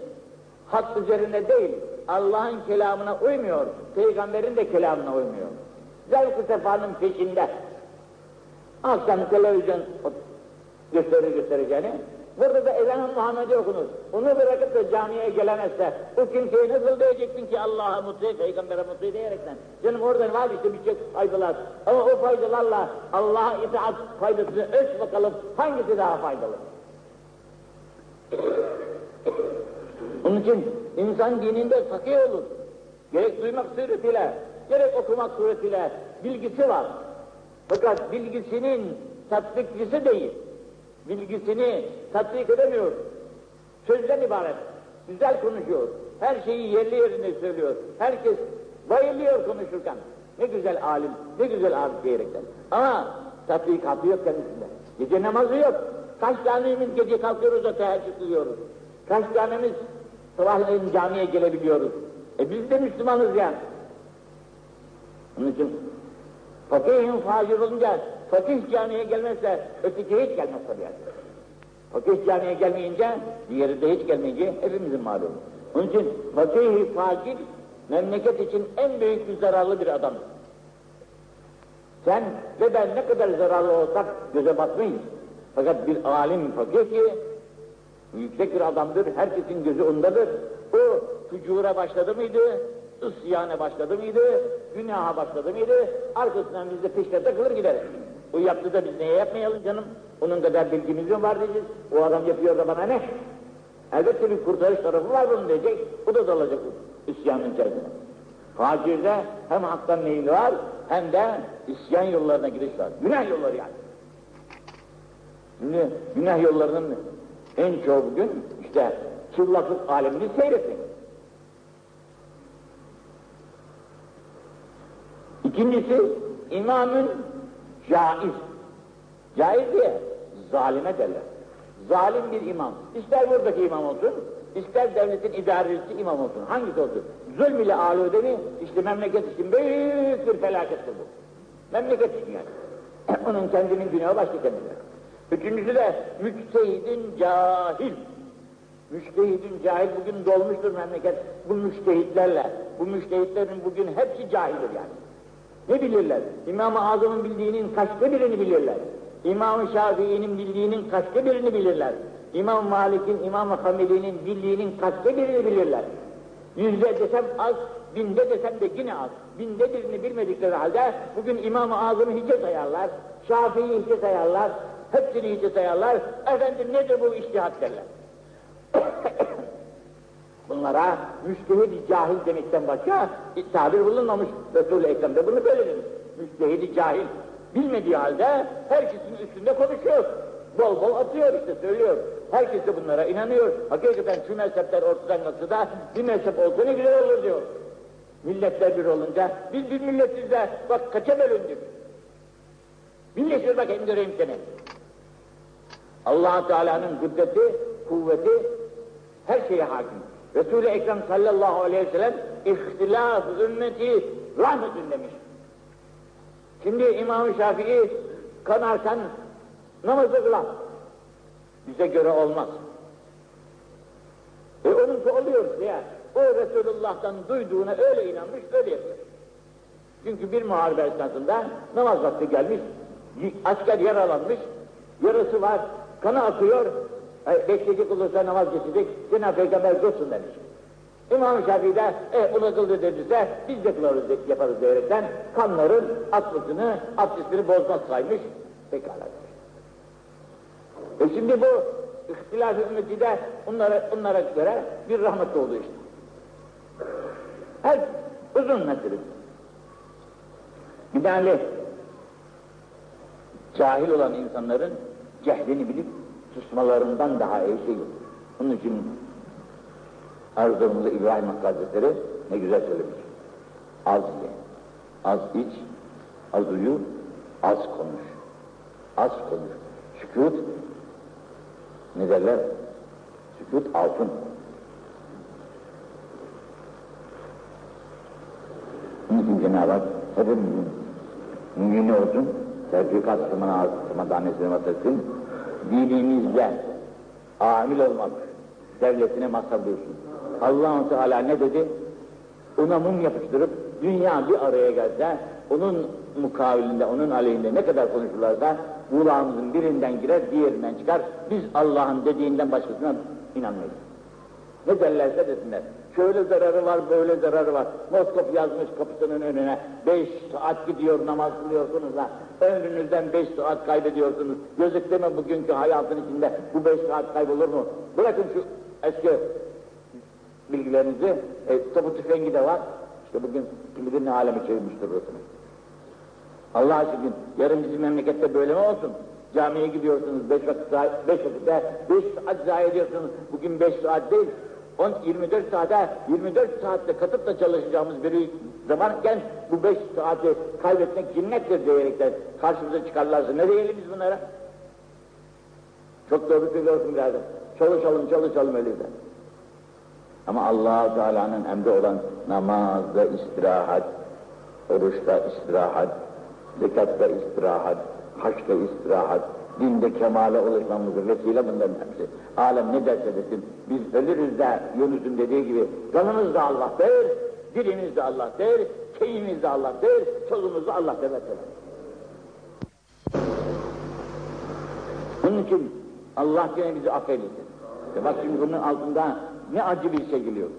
Hak üzerine değil, Allah'ın kelamına uymuyor, peygamberin de kelamına uymuyor. Zevk-ı sefanın peşinde. Akşam televizyon gösteri göstereceğini, burada da ezan-ı Muhammed'i okunur. Onu bırakıp da camiye gelemezse, o kimseyi nasıl diyeceksin ki Allah'a mutlu, peygambere mutlu diyerekten? Canım oradan var işte birçok faydalar. Ama o faydalarla Allah'a itaat faydasını ölç bakalım, hangisi daha faydalı? Onun için insan dininde fakir olur. Gerek duymak suretiyle, gerek okumak suretiyle bilgisi var. Fakat bilgisinin tatbikçisi değil. Bilgisini tatbik edemiyor. Sözden ibaret. Güzel konuşuyor. Her şeyi yerli yerine söylüyor. Herkes bayılıyor konuşurken. Ne güzel alim, ne güzel arif diyerekten. Ama tatbikatı yok kendisinde. Gece namazı yok. Kaç tanemiz gece kalkıyoruz da teheccüd kılıyoruz. Kaç tanemiz sabahleyin camiye gelebiliyoruz. E biz de Müslümanız yani. Onun için fakihin facir olunca fakih camiye gelmezse öteki hiç gelmez tabii yani. Fakih camiye gelmeyince diğeri de hiç gelmeyince hepimizin malumu. Onun için fakih facir memleket için en büyük bir zararlı bir adamdır. Sen ve ben ne kadar zararlı olsak göze batmayız. Fakat bir alim fakir ki yüksek bir adamdır, herkesin gözü ondadır. O fücura başladı mıydı, isyana başladı mıydı, günaha başladı mıydı, arkasından biz de peşine takılır gideriz. O yaptı da biz neye yapmayalım canım? Onun kadar bilgimiz mi var diyeceğiz. O adam yapıyor da bana ne? Elbette bir kurtarış tarafı var bunun diyecek. O da dalacak isyanın içerisine. Facirde hem haktan meyil var hem de isyan yollarına giriş var. Günah yolları yani. Şimdi günah yollarının en çoğu bugün işte çıllaklık alemini seyretmek. İkincisi imamın caiz. Caiz diye zalime derler. Zalim bir imam. İster buradaki imam olsun, ister devletin idarecisi imam olsun. Hangisi olsun? Zulm ile alude mi? İşte memleket için büyük bir felakettir bu. Memleket için yani. Onun kendinin günahı başka kendine. Üçüncüsü de müçtehidin cahil. Müştehidin cahil bugün dolmuştur memleket bu müştehitlerle. Bu müştehitlerin bugün hepsi cahildir yani. Ne bilirler? İmam-ı Azam'ın bildiğinin kaçta birini bilirler. İmam-ı Şafii'nin bildiğinin kaçta birini bilirler. İmam Malik'in, İmam-ı Hamili'nin bildiğinin kaçta birini bilirler. Yüzde desem az, binde desem de yine az. Binde birini bilmedikleri halde bugün İmam-ı Azam'ı hiçe sayarlar, Şafii'yi hiçe sayarlar, hepsini hiçe sayarlar. Efendim nedir bu iştihat derler. Bunlara müştehid cahil demekten başka tabir bulunmamış. Resul-i Ekrem de bunu böyle demiş. Müştehid cahil. Bilmediği halde herkesin üstünde konuşuyor. Bol bol atıyor işte söylüyor. Herkes de bunlara inanıyor. Hakikaten şu mezhepler ortadan kalksa da bir mezhep olsa ne güzel olur diyor. Milletler bir olunca biz bir milletiz de bak kaça bölündük. Birleşir bakayım göreyim seni. Allah Teala'nın kudreti, kuvveti Her şeye hakim. Resul-i Ekrem sallallahu aleyhi ve sellem ihtilaf ümmeti rahmetün demiş. Şimdi İmam-ı Şafii kanarsan namazı kılan. Bize göre olmaz. E onunki oluyor ya. O Resulullah'tan duyduğuna öyle inanmış, öyle yapıyor. Çünkü bir muharebe esnasında namaz vakti gelmiş, asker yaralanmış, yarası var, kanı akıyor, bekleyecek olursa namaz geçecek, Cenab-ı Peygamber dursun demiş. İmam-ı Şafii de, e bunu kıldı dediyse, biz de kılarız, yaparız diyerekten, kanların aklısını, abdestini bozmaz saymış, pekala demiş. E şimdi bu, ihtilaf ümmeti de onlara, onlara göre bir rahmet oldu işte. Her uzun mesele. Binaenaleyh cahil olan insanların cehlini bilip susmalarından daha iyi şey yok. Onun için Erzurumlu İbrahim Hakkı Hazretleri ne güzel söylemiş. Az ye, az iç, az uyu, az konuş. Az konuş. Sükut ne derler? Sükut altın. Onun için Cenab-ı Hak hepimizin mümini olsun, tevfikat sımına sımadanesine vatasın, dinimizde amil olmak, devletine mazhar dursun. allah Teala ne dedi? Ona mum yapıştırıp dünya bir araya gelse, onun mukavilinde, onun aleyhinde ne kadar konuşurlarsa kulağımızın birinden girer, diğerinden çıkar. Biz Allah'ın dediğinden başkasına inanmayız. Ne derlerse desinler. Şöyle zararı var, böyle zararı var. Moskop yazmış kapısının önüne. Beş saat gidiyor, namaz kılıyorsunuz da. Ömrünüzden beş saat kaybediyorsunuz. Gözükte mi bugünkü hayatın içinde bu beş saat kaybolur mu? Bırakın şu eski bilgilerinizi. E, topu tüfengi de var. İşte bugün kim ne alemi çevirmiştir orasını. Allah aşkına yarın bizim memlekette böyle mi olsun? Camiye gidiyorsunuz, beş vakit, beş vakitte, beş saat zayi ediyorsunuz. Bugün beş saat değil, 10, 24 saate, 24 saatte katıp da çalışacağımız bir zamanken bu 5 saati kaybetmek cinnettir diyerekten karşımıza çıkarlarsa ne diyelim biz bunlara? Çok doğru söylüyorsun birader. Çalışalım, çalışalım öyleyse. Ama allah Teala'nın emri olan namazda istirahat, oruçta istirahat, zekatta istirahat, haçta istirahat, dinde kemale ulaşmamızın vesile bunların hepsi. Alem ne derse desin, biz ölürüz de Yunus'un dediği gibi, canımız da Allah'tır, dilimiz de Allah'tır, keyimiz de Allah'tır, çoluğumuz da Allah'tır. Bunun için Allah gene bizi affeylesin. İşte bak şimdi bunun altında ne acı bir şey geliyor.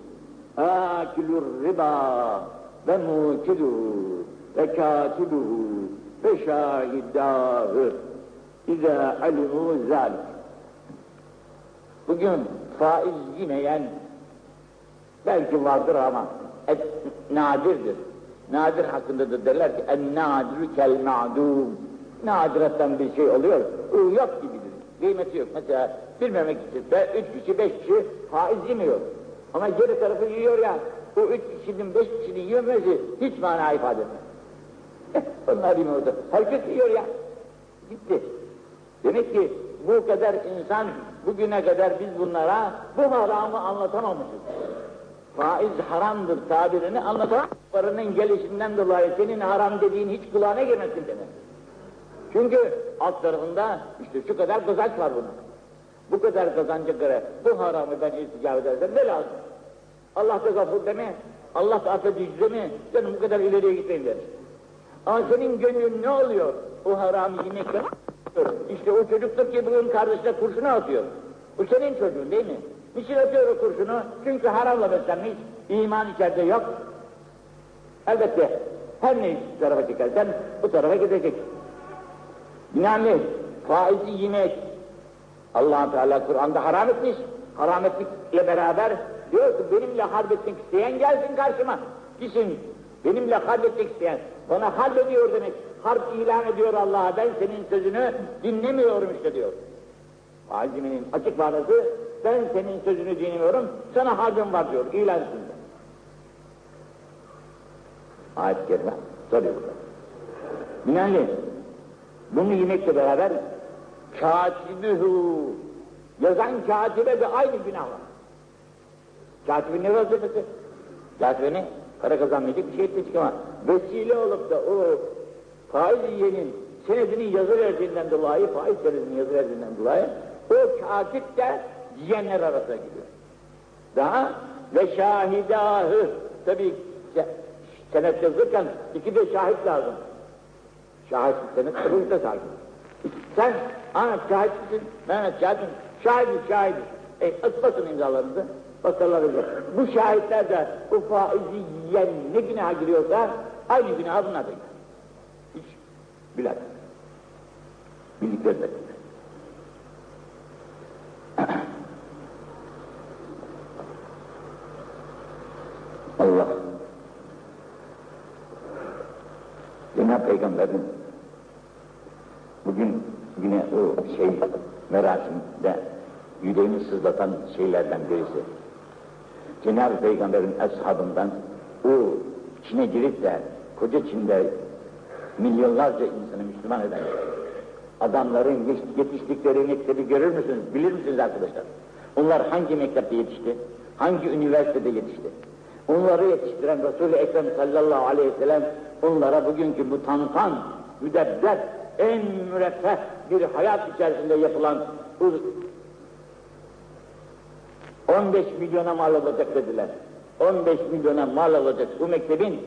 Akilur riba ve mukiduhu ve katibuhu ve şahidâhı İzâ alimû zâlik. Bugün faiz yemeyen belki vardır ama et, nadirdir. Nadir hakkında da derler ki en nadirü kel ma'dûm. Nadiretten bir şey oluyor, yok gibidir. Kıymeti yok. Mesela bir memlekette üç kişi, beş kişi faiz yemiyor. Ama geri tarafı yiyor ya, o üç kişinin, beş kişinin yemesi hiç mana ifade etmez. Eh, onlar yemiyordu. Herkes yiyor ya. Gitti. Demek ki bu kadar insan bugüne kadar biz bunlara bu haramı anlatamamışız. Faiz haramdır tabirini anlatamam. Paranın gelişinden dolayı senin haram dediğin hiç kulağına girmesin demek. Çünkü alt tarafında işte şu kadar kazanç var bunun. Bu kadar kazanca göre bu haramı ben irticap edersem ne lazım? Allah da gafur deme, Allah da affedici deme, canım bu kadar ileriye gitmeyin der. Ama senin gönlün ne oluyor? O haramı yemekten işte o çocuktur ki bugün kardeşine kurşunu atıyor. Bu senin çocuğun değil mi? Niçin atıyor o kurşunu? Çünkü haramla beslenmiş, iman içeride yok. Elbette her ne tarafa çekersen bu tarafa gidecek. Binaenaleyh faizi yemek allah Teala Kur'an'da haram etmiş. Haram etmekle beraber diyor ki benimle harp etmek isteyen gelsin karşıma. Gitsin benimle harp etmek isteyen bana harp ediyor demek harp ilan ediyor Allah'a ben senin sözünü dinlemiyorum işte diyor. Aciminin açık manası ben senin sözünü dinlemiyorum sana harbim var diyor ilan üstünde. Ayet-i kerime soruyor burada. Binaenli bunu yemekle beraber katibühü yazan katibe de aynı günah var. Katibin ne vazifesi? Katibini para kazanmayacak bir şey etmeyecek ama vesile olup da o faiz yiyenin senedinin yazı verdiğinden dolayı, faiz senedinin yazı verdiğinden dolayı o katip de yiyenler arasına giriyor. Daha ve şahidahı tabi senet yazırken iki de şahit lazım. Şahit senet tabi de şahit. Sen Ahmet şahitsin, Mehmet şahitsin, şahidiz şahidiz. E ıslatın imzalarınızı, bakarlar Bu şahitler de bu faizi yiyen ne günah giriyorsa aynı günah bunlar Hiç bilakis. Bildikleri de. Allah Cenab-ı Peygamber'in bugün yine o şey merasimde yüreğini sızlatan şeylerden birisi. Cenab-ı Peygamber'in eshabından o Çin'e girip de koca Çin'de milyonlarca insanı Müslüman eden adamların yetiştikleri mektebi görür müsünüz, bilir misiniz arkadaşlar? Onlar hangi mektepte yetişti? Hangi üniversitede yetişti? Onları yetiştiren Resul-i Ekrem sallallahu aleyhi ve sellem onlara bugünkü bu tantan, müdebber, en müreffeh bir hayat içerisinde yapılan 15 milyona mal alacak dediler. 15 milyona mal alacak bu mektebin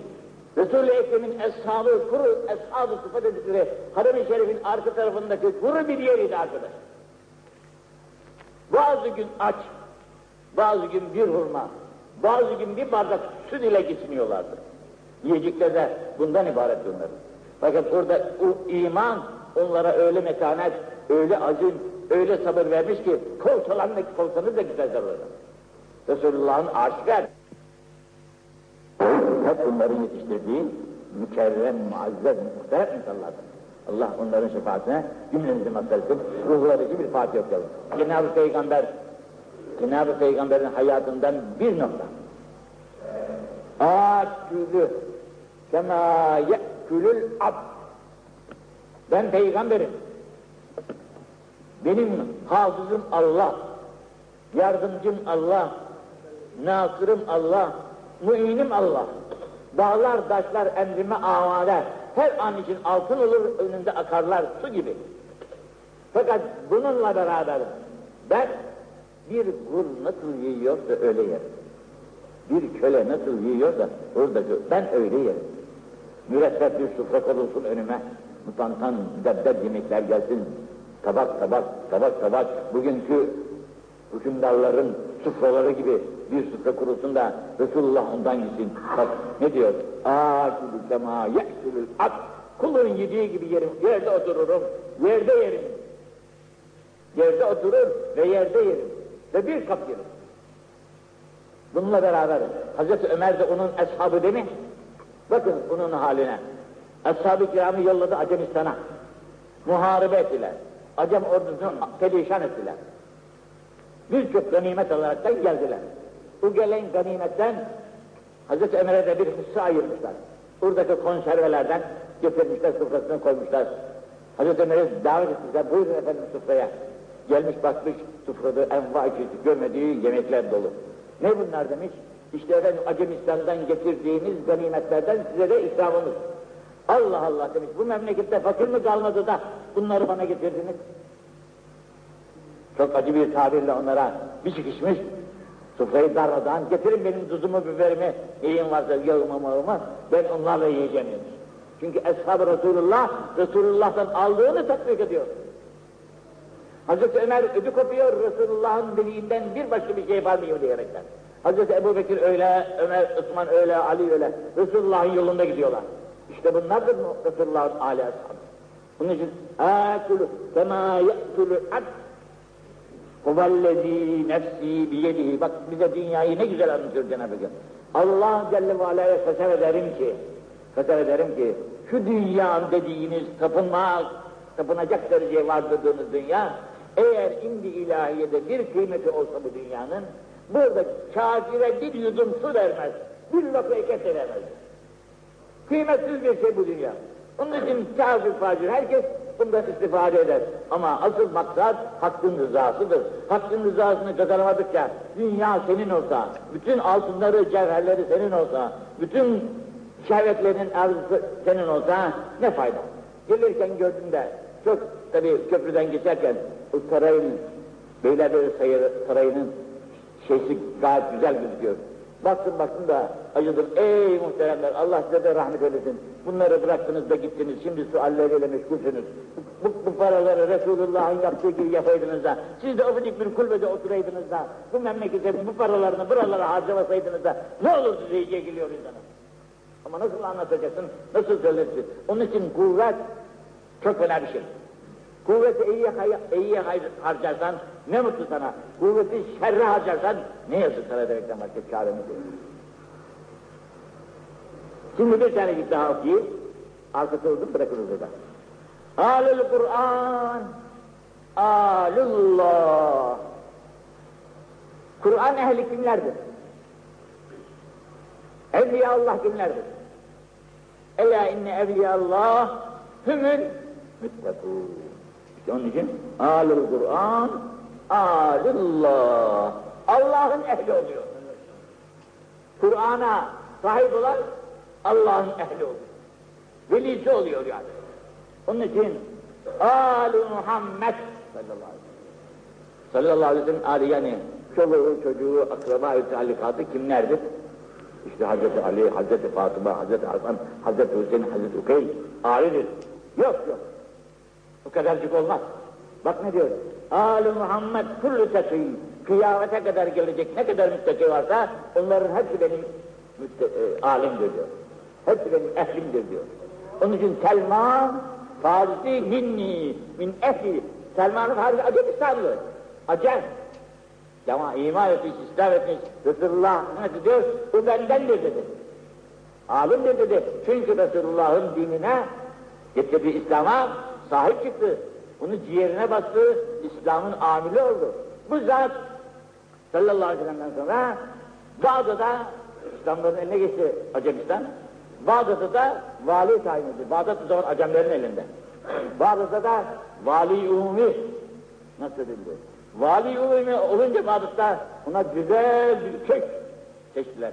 Resul-i Ekrem'in eshabı, kuru eshabı sıfat edildikleri Harem-i Şerif'in arka tarafındaki kuru bir yeriydi arkadaş. Bazı gün aç, bazı gün bir hurma, bazı gün bir bardak süt ile geçiniyorlardı. Yiyecekler de bundan ibaret bunlar. Fakat orada o iman onlara öyle metanet, öyle acın, öyle sabır vermiş ki kovsalanmak kovsanız da güzeldir orada. Resulullah'ın aşikar. Hep yetiştirdiği mükerrem, muazzez, muhterem insanlardır. Allah onların şefaatine cümlemizi mazhar etsin. Ruhları için bir Fatiha okuyalım. Cenab-ı Peygamber, Cenab-ı Peygamber'in hayatından bir nokta. Akülü kema ye'külül ab. Ben peygamberim. Benim hafızım Allah, yardımcım Allah, nasırım Allah, müinim Allah. Dağlar, taşlar emrime amade, her an için altın olur, önünde akarlar su gibi. Fakat bununla beraber ben bir kul nasıl yiyorsa öyle yerim. Bir köle nasıl yiyorsa orada ben öyle yerim. Mürekkep bir sufra konulsun önüme, mutantan müdebber yemekler gelsin, tabak tabak, tabak tabak, bugünkü hükümdarların sufraları gibi bir sufra kurulsun da Resulullah ondan gitsin. Bak ne diyor? Âkülü kemâ ye'külül at. Kulun yediği gibi yerim, yerde otururum, yerde yerim. Yerde oturur ve yerde yerim. Ve bir kap yerim. Bununla beraber Hazreti Ömer de onun eshabı değil mi? Bakın onun haline. Ashab-ı kiramı yolladı Acemistan'a. Muharebe ettiler. Acem ordusunu perişan ettiler. Birçok ganimet olarak da geldiler. Bu gelen ganimetten Hazreti Ömer'e de bir hisse ayırmışlar. Buradaki konservelerden getirmişler, sofrasına koymuşlar. Hazreti Ömer'e davet etmişler, buyurun efendim sofraya. Gelmiş bakmış, sofrada enva çeşit görmediği yemekler dolu. Ne bunlar demiş? İşte efendim Acemistan'dan getirdiğimiz ganimetlerden size de ikramımız. Allah Allah demiş, bu memlekette fakir mi kalmadı da bunları bana getirdiniz? Çok acı bir tabirle onlara bir çıkışmış, sofrayı darmadan, getirin benim tuzumu, biberimi, neyim varsa yağımı, mağımı, ben onlarla yiyeceğim demiş. Çünkü Eshab-ı Resulullah, Resulullah'tan aldığını tatbik ediyor. Hazreti Ömer ödü kopuyor, Resulullah'ın diliğinden bir başka bir şey var mı diyerekten. Hazreti Ebu Bekir öyle, Ömer, Osman öyle, Ali öyle. Resulullah'ın yolunda gidiyorlar. İşte bunlardır Resulullah'ın âli ashabı. Bunun için âkulü kemâ ye'kulü abd Huvellezî nefsî biyedihi. Bak bize dünyayı ne güzel anlatıyor Cenab-ı Hak. Allah Celle ve Aleyh'e fesel ederim ki, fesel ederim ki, şu dünya dediğiniz tapınma, tapınacak dereceye vardırdığınız dünya, eğer indi ilahiyede bir kıymeti olsa bu dünyanın, burada kafire bir yudum su vermez, bir lokma eket vermez. Kıymetsiz bir şey bu dünya. Onun için kafir facir herkes bundan istifade eder. Ama asıl maksat hakkın rızasıdır. Hakkın rızasını kazanamadıkça dünya senin olsa, bütün altınları, cevherleri senin olsa, bütün şehvetlerin arzusu senin olsa ne fayda? Gelirken gördüm de çok tabii köprüden geçerken o sarayın, Beylerbeyi Sarayı'nın şeysi gayet güzel gözüküyor. Baktım baktım da acıdım. Ey muhteremler Allah size de rahmet eylesin. Bunları bıraktınız da gittiniz. Şimdi sualleriyle meşgulsünüz. Bu, bu paraları Resulullah'ın yaptığı gibi yapaydınız da siz de ufacık bir kulübede oturaydınız da bu memlekete bu paralarını buralara harcamasaydınız da ne olurdu diye geliyor insana. Ama nasıl anlatacaksın, nasıl söylersin? Onun için kuvvet çok önemli bir şey. Kuvveti iyi, iyi harcarsan ne mutlu sana. Kuvveti şerre harcarsan ne yazık sana demekten başka çaremiz yok. Şimdi bir tane bir daha okuyayım. Arkası olsun bırakırız burada. Alül Kur'an, alullah. Kur'an ehli kimlerdir? Evliya Allah kimlerdir? Ela inne evliya Allah hümül müttekûn. İşte onun için alul Kur'an, alullah. Allah'ın ehli oluyor. Kur'an'a sahip olan Allah'ın ehli oluyor. Velisi oluyor yani. Onun için Alu Muhammed sallallahu aleyhi ve sellem. Sallallahu aleyhi ve sellem Ali yani çoluğu, çocuğu, akraba-ı talikatı kimlerdir? İşte Hazreti Ali, Hazreti Fatıma, Hazreti Hasan, Hazreti Hüseyin, Hazreti Ukeyl, Ali'dir. Yok yok. Kadarcık olmaz. Bak ne diyor? Ali Muhammed kullu tekî. Kıyamete kadar gelecek ne kadar müttaki varsa onların hepsi benim mütte, e, alimdir diyor. Hepsi benim ehlimdir diyor. Onun için Selman, Farisi minni, min ehli. Selman-ı Farisi Acemistanlı. Acem. Ama iman etmiş, İslam etmiş, Resulullah ne diyor? Bu bendendir dedi. Alimdir dedi. Çünkü Resulullah'ın dinine, getirdiği İslam'a sahip çıktı. Bunu ciğerine bastı, İslam'ın amili oldu. Bu zat sallallahu aleyhi ve sellem'den sonra Bağdat'ta İslamların eline geçti Acemistan. Bağdat'ta da vali tayin edildi. Bağdat o zaman Acemlerin elinde. Bağdat'ta da vali umumi nasıl edildi? Vali umumi olunca Bağdat'ta ona güzel bir kök seçtiler.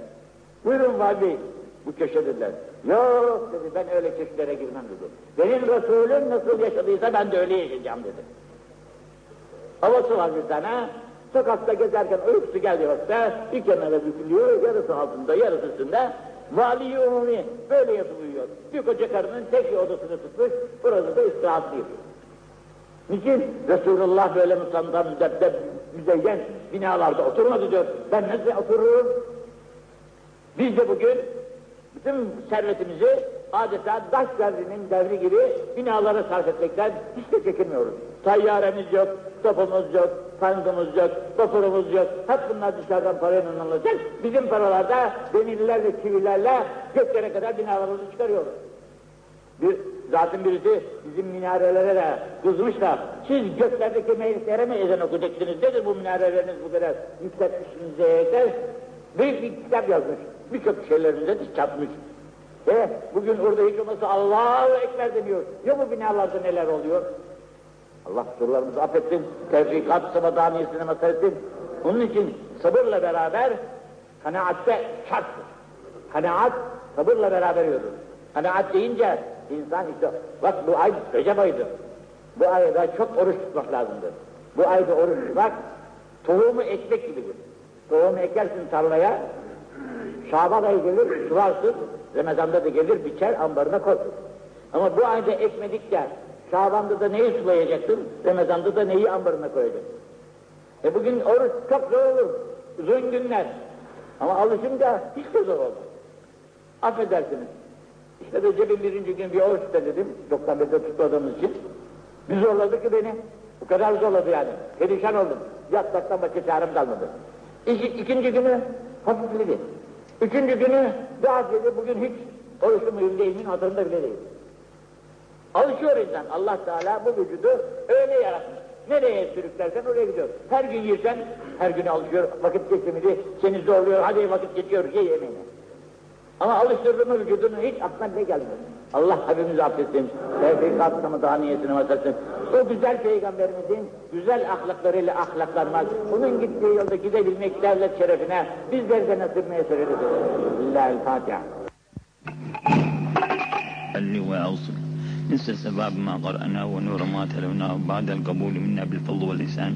Buyurun vali bu köşe dediler. Yok dedi ben öyle köşelere girmem dedi. Benim Resulüm nasıl yaşadıysa ben de öyle yaşayacağım dedi. Havası var bir tane. Sokakta gezerken uykusu vakti bir kenara bükülüyor, yarısı altında, yarısı üstünde. Vali umumi böyle yatıp uyuyor. Bir koca karının tek bir odasını tutmuş, burada da istirahatlı yapıyor. Niçin? Resulullah böyle musandan müdebdeb, müzeyyen binalarda oturmadı diyor. Ben nasıl otururum? Biz de bugün bütün servetimizi adeta daş devrinin devri gibi binalara sarf etmekten hiç de çekinmiyoruz. Tayyaremiz yok, topumuz yok, tankımız yok, vapurumuz yok. Hep bunlar dışarıdan parayla alınacak. Bizim paralarda demirlerle, çivilerle göklere kadar binalarımızı çıkarıyoruz. Bir, zaten birisi bizim minarelere de kızmış da siz göklerdeki meclislere mi ezan okuyacaksınız? Nedir bu minareleriniz bu kadar yükseltmişsiniz diye büyük bir kitap yazmış. Birçok şeylerimize diş çarpmış. E bugün orada hiç olmazsa Allahu Ekber deniyor. Ya bu binalarda neler oluyor? Allah sorularımızı affetsin. Tevfikat sıvadaniyesine mazhar etsin. Onun için sabırla beraber kanaatte şarttır. Kanaat sabırla beraber yürür. Kanaat deyince insan işte bak bu ay Recep ayıdır. Bu ayda çok oruç tutmak lazımdır. Bu ayda oruç tutmak tohumu ekmek gibidir. Tohumu ekersin tarlaya, Şaban ayı gelir, sularsın, Ramazan'da da gelir, biçer, ambarına koysun. Ama bu ayda ekmedikçe, Şaban'da da neyi sulayacaksın, Ramazan'da da neyi ambarına koyacaksın. E bugün oruç çok zor olur, uzun günler. Ama alışınca hiç de zor olmaz. Affedersiniz. İşte Recep'in birinci gün bir oruç dedim, 91'de tutmadığımız için. Bir zorladı ki beni. Bu kadar zorladı yani. Perişan oldum. Yatmaktan başka çarem kalmadı. İki, ikinci günü hafifledi. Üçüncü günü daha dedi, bugün hiç oruçlu muyum değil miyim hatırında bile değil. Alışıyor insan. Allah Teala bu vücudu öyle yaratmış. Nereye sürüklersen oraya gidiyor. Her gün yersen her gün alışıyor. Vakit geçimini seni zorluyor. Hadi vakit geçiyor ye yemeğini. Ama alıştırdı mı vücudunu hiç aklına bile gelmez. Allah hepimizi affetsin. Tevfikat daha niyetini vasatsin. O güzel peygamberimizin güzel ahlaklarıyla ahlaklanmak, onun gittiği yolda gidebilmek devlet şerefine bizler de nasibine söyleriz. Lillahi'l Fatiha. اللي وأوصل ننسى سباب ما قرأناه ونور ما تلوناه بعد القبول منا بالفضل واللسان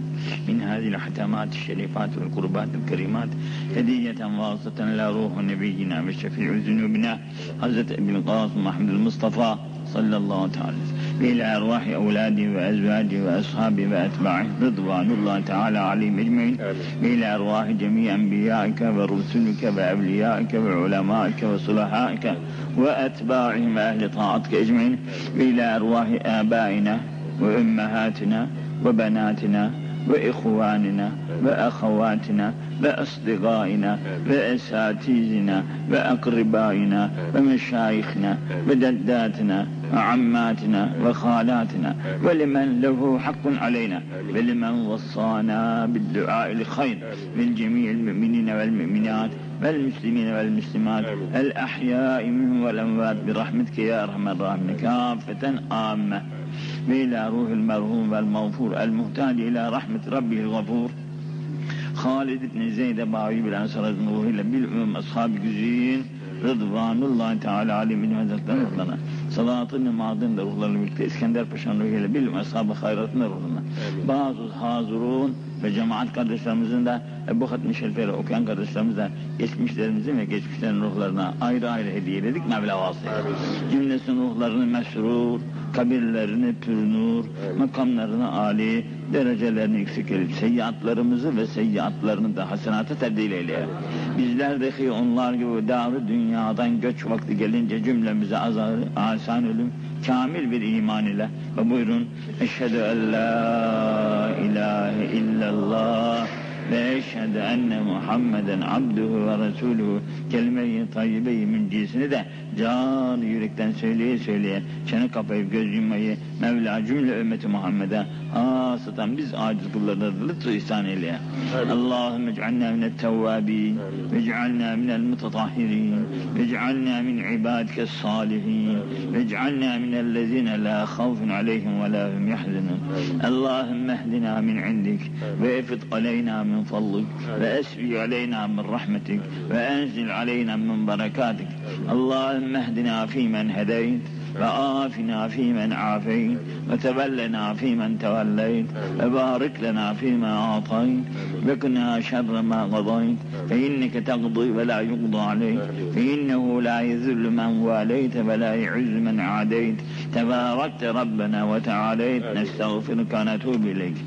من هذه الحتامات الشريفات والقربات الكريمات هدية واصلة إلى روح نبينا وشفيع ذنوبنا. حضرة ابن القاسم محمد المصطفى صلى الله تعالى إلى أرواح أولاده وأزواجه وأصحابه وأتباعه رضوان الله تعالى عليهم أجمعين. إلى أرواح جميع أنبيائك ورسلك وأوليائك وعلمائك وصلحائك وأتباعهم أهل طاعتك أجمعين. إلى أرواح آبائنا وأمهاتنا وبناتنا وإخواننا وأخواتنا وأصدقائنا وأساتذتنا وأقربائنا ومشايخنا ودداتنا وعماتنا وخالاتنا ولمن له حق علينا ولمن وصانا بالدعاء لخير من جميع المؤمنين والمؤمنات والمسلمين والمسلمات. الأحياء منهم والأموات برحمتك يا أرحم الراحمين. كافة عامة. وإلى روح المرحوم والمغفور المهتاج إلى رحمة ربه الغفور. خالد بن زيد باوي بالأنصار روحه بالأمم أصحاب güzin Rıdvanullahi Teala alimin hazretlerine ruhlarına salatın madın da ruhlarla birlikte İskender Paşa'nın ruhuyla bil ashab-ı hayratın da ruhlarına bazı hazurun ve cemaat kardeşlerimizin de Ebu Hatmi Şerifleri okuyan kardeşlerimiz de geçmişlerimizin ve geçmişlerin ruhlarına ayrı ayrı hediyeledik Mevla vasıtayla. Cümlesinin ruhlarını mesrur, kabirlerini pürnur, makamlarını âli, derecelerini yüksek edip seyyiatlarımızı ve seyyiatlarını da hasenata tebdil eyle. Bizler dahi onlar gibi davr dünyadan göç vakti gelince cümlemize azarı, asan ölüm, kamil bir iman ile. Ve buyurun eşhedü en la ilahe illallah ve eşhedü enne Muhammeden abduhu ve resuluhu kelime-i tayyibe-i mündisini de can yürekten söyleye söyleye çene kapayıp göz yummayı Mevla cümle ümmeti Muhammed'e hasıtan biz aciz kullarına lütfu ihsan eyle. Allahümme ec'alna minet tevvabin ve ec'alna minel mutatahhirin ve ec'alna min ibadike salihin ve ec'alna minellezine la khawfun aleyhim ve la hum yahzanun. Allahümme ehdina min indik ve efid aleyna min fadlik ve esbi aleyna min rahmetik ve enzil aleyna min berekatik. Allahümme ehdina fimen وآفنا فيمن عافيت وتولنا فيمن توليت وبارك لنا فيما أعطيت. وقنا شر ما قضيت فإنك تقضي ولا يقضى عليك. فإنه لا يذل من واليت ولا يعز من عاديت. تباركت ربنا وتعاليت نستغفرك ونتوب إليك.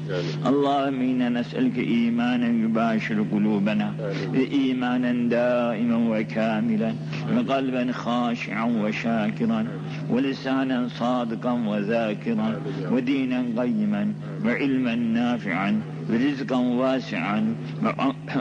اللهم إنا نسألك إيمانا يباشر قلوبنا إيمانا دائما وكاملا وقلبا خاشعا وشاكرا. ولسانا صادقا وذاكرا ودينا قيما وعلما نافعا ورزقا واسعا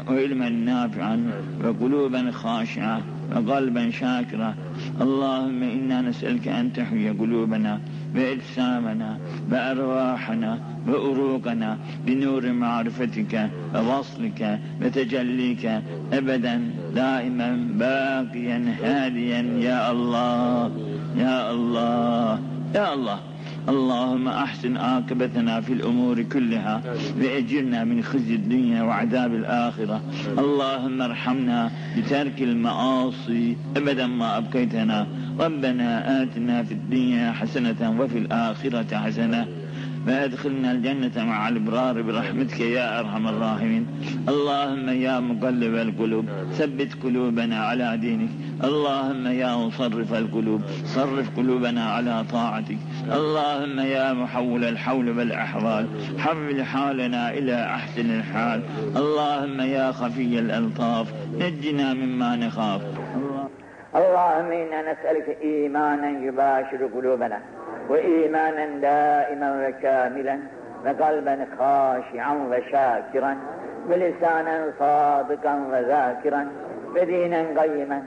وعلما نافعا وقلوبا خاشعة وقلبا شاكرا اللهم إنا نسألك أن تحيي قلوبنا وأجسامنا وأرواحنا وأروقنا بنور معرفتك ووصلك وتجليك أبدا دائما باقيا هاديا. يا الله يا الله يا الله. اللهم أحسن عاقبتنا في الأمور كلها وأجرنا من خزي الدنيا وعذاب الآخرة. اللهم ارحمنا بترك المعاصي أبدا ما أبقيتنا. ربنا آتنا في الدنيا حسنة وفي الآخرة حسنة. وادخلنا الجنة مع الأبرار برحمتك يا أرحم الراحمين. اللهم يا مقلب القلوب ثبت قلوبنا على دينك. اللهم يا مصرف القلوب صرف قلوبنا على طاعتك. اللهم يا محول الحول والأحوال حول حالنا إلى أحسن الحال. اللهم يا خفي الألطاف نجنا مما نخاف. اللهم إنا نسألك إيمانا يباشر قلوبنا. وإيمانا دائما وكاملا وقلبا خاشعا وشاكرا ولسانا صادقا وذاكرا ودينا قيما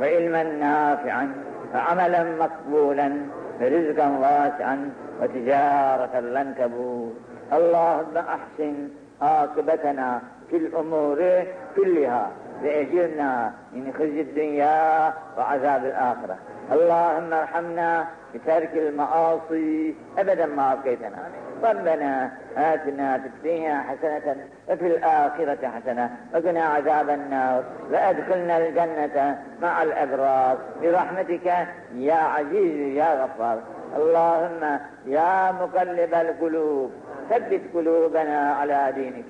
وعلما نافعا وعملا مقبولا ورزقا واسعا وتجارة لن تبور. اللهم أحسن عاقبتنا في الأمور كلها وأجرنا من خزي الدنيا وعذاب الآخرة. اللهم ارحمنا بترك المعاصي. أبدا ما أبقيتنا. ربنا آتنا في الدنيا حسنة وفي الآخرة حسنة وقنا عذاب النار. وأدخلنا الجنة مع الأبرار. برحمتك يا عزيز يا غفار. اللهم يا مقلب القلوب ثبت قلوبنا على دينك.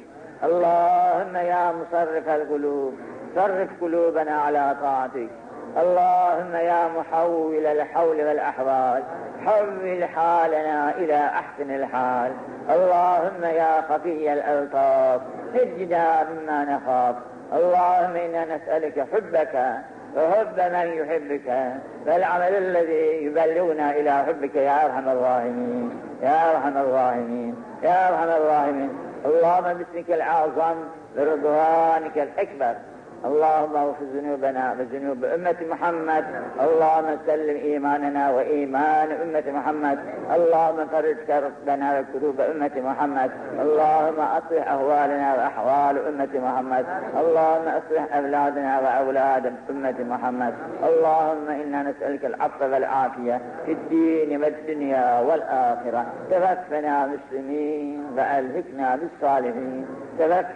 اللهم يا مصرف القلوب صرف قلوبنا على طاعتك. اللهم يا محول الحول والأحوال حول حالنا إلى أحسن الحال. اللهم يا خفي الألطاف نجنا مما نخاف. اللهم إنا نسألك حبك وحب من يحبك. فالعمل الذي يبلغنا إلى حبك يا أرحم الراحمين يا أرحم الراحمين يا أرحم الراحمين. اللهم باسمك الأعظم برضوانك الأكبر. اللهم اغفر ذنوبنا وذنوب أمة محمد. اللهم سلم إيماننا وإيمان أمة محمد. اللهم فرج كربنا وكروب أمة محمد. اللهم أصلح أهوالنا وأحوال أمة محمد. اللهم أصلح أولادنا وأولاد أمة محمد. اللهم إنا نسألك العفو والعافية في الدين والدنيا والآخرة. توفنا مسلمين وألهكنا بالصالحين. توفنا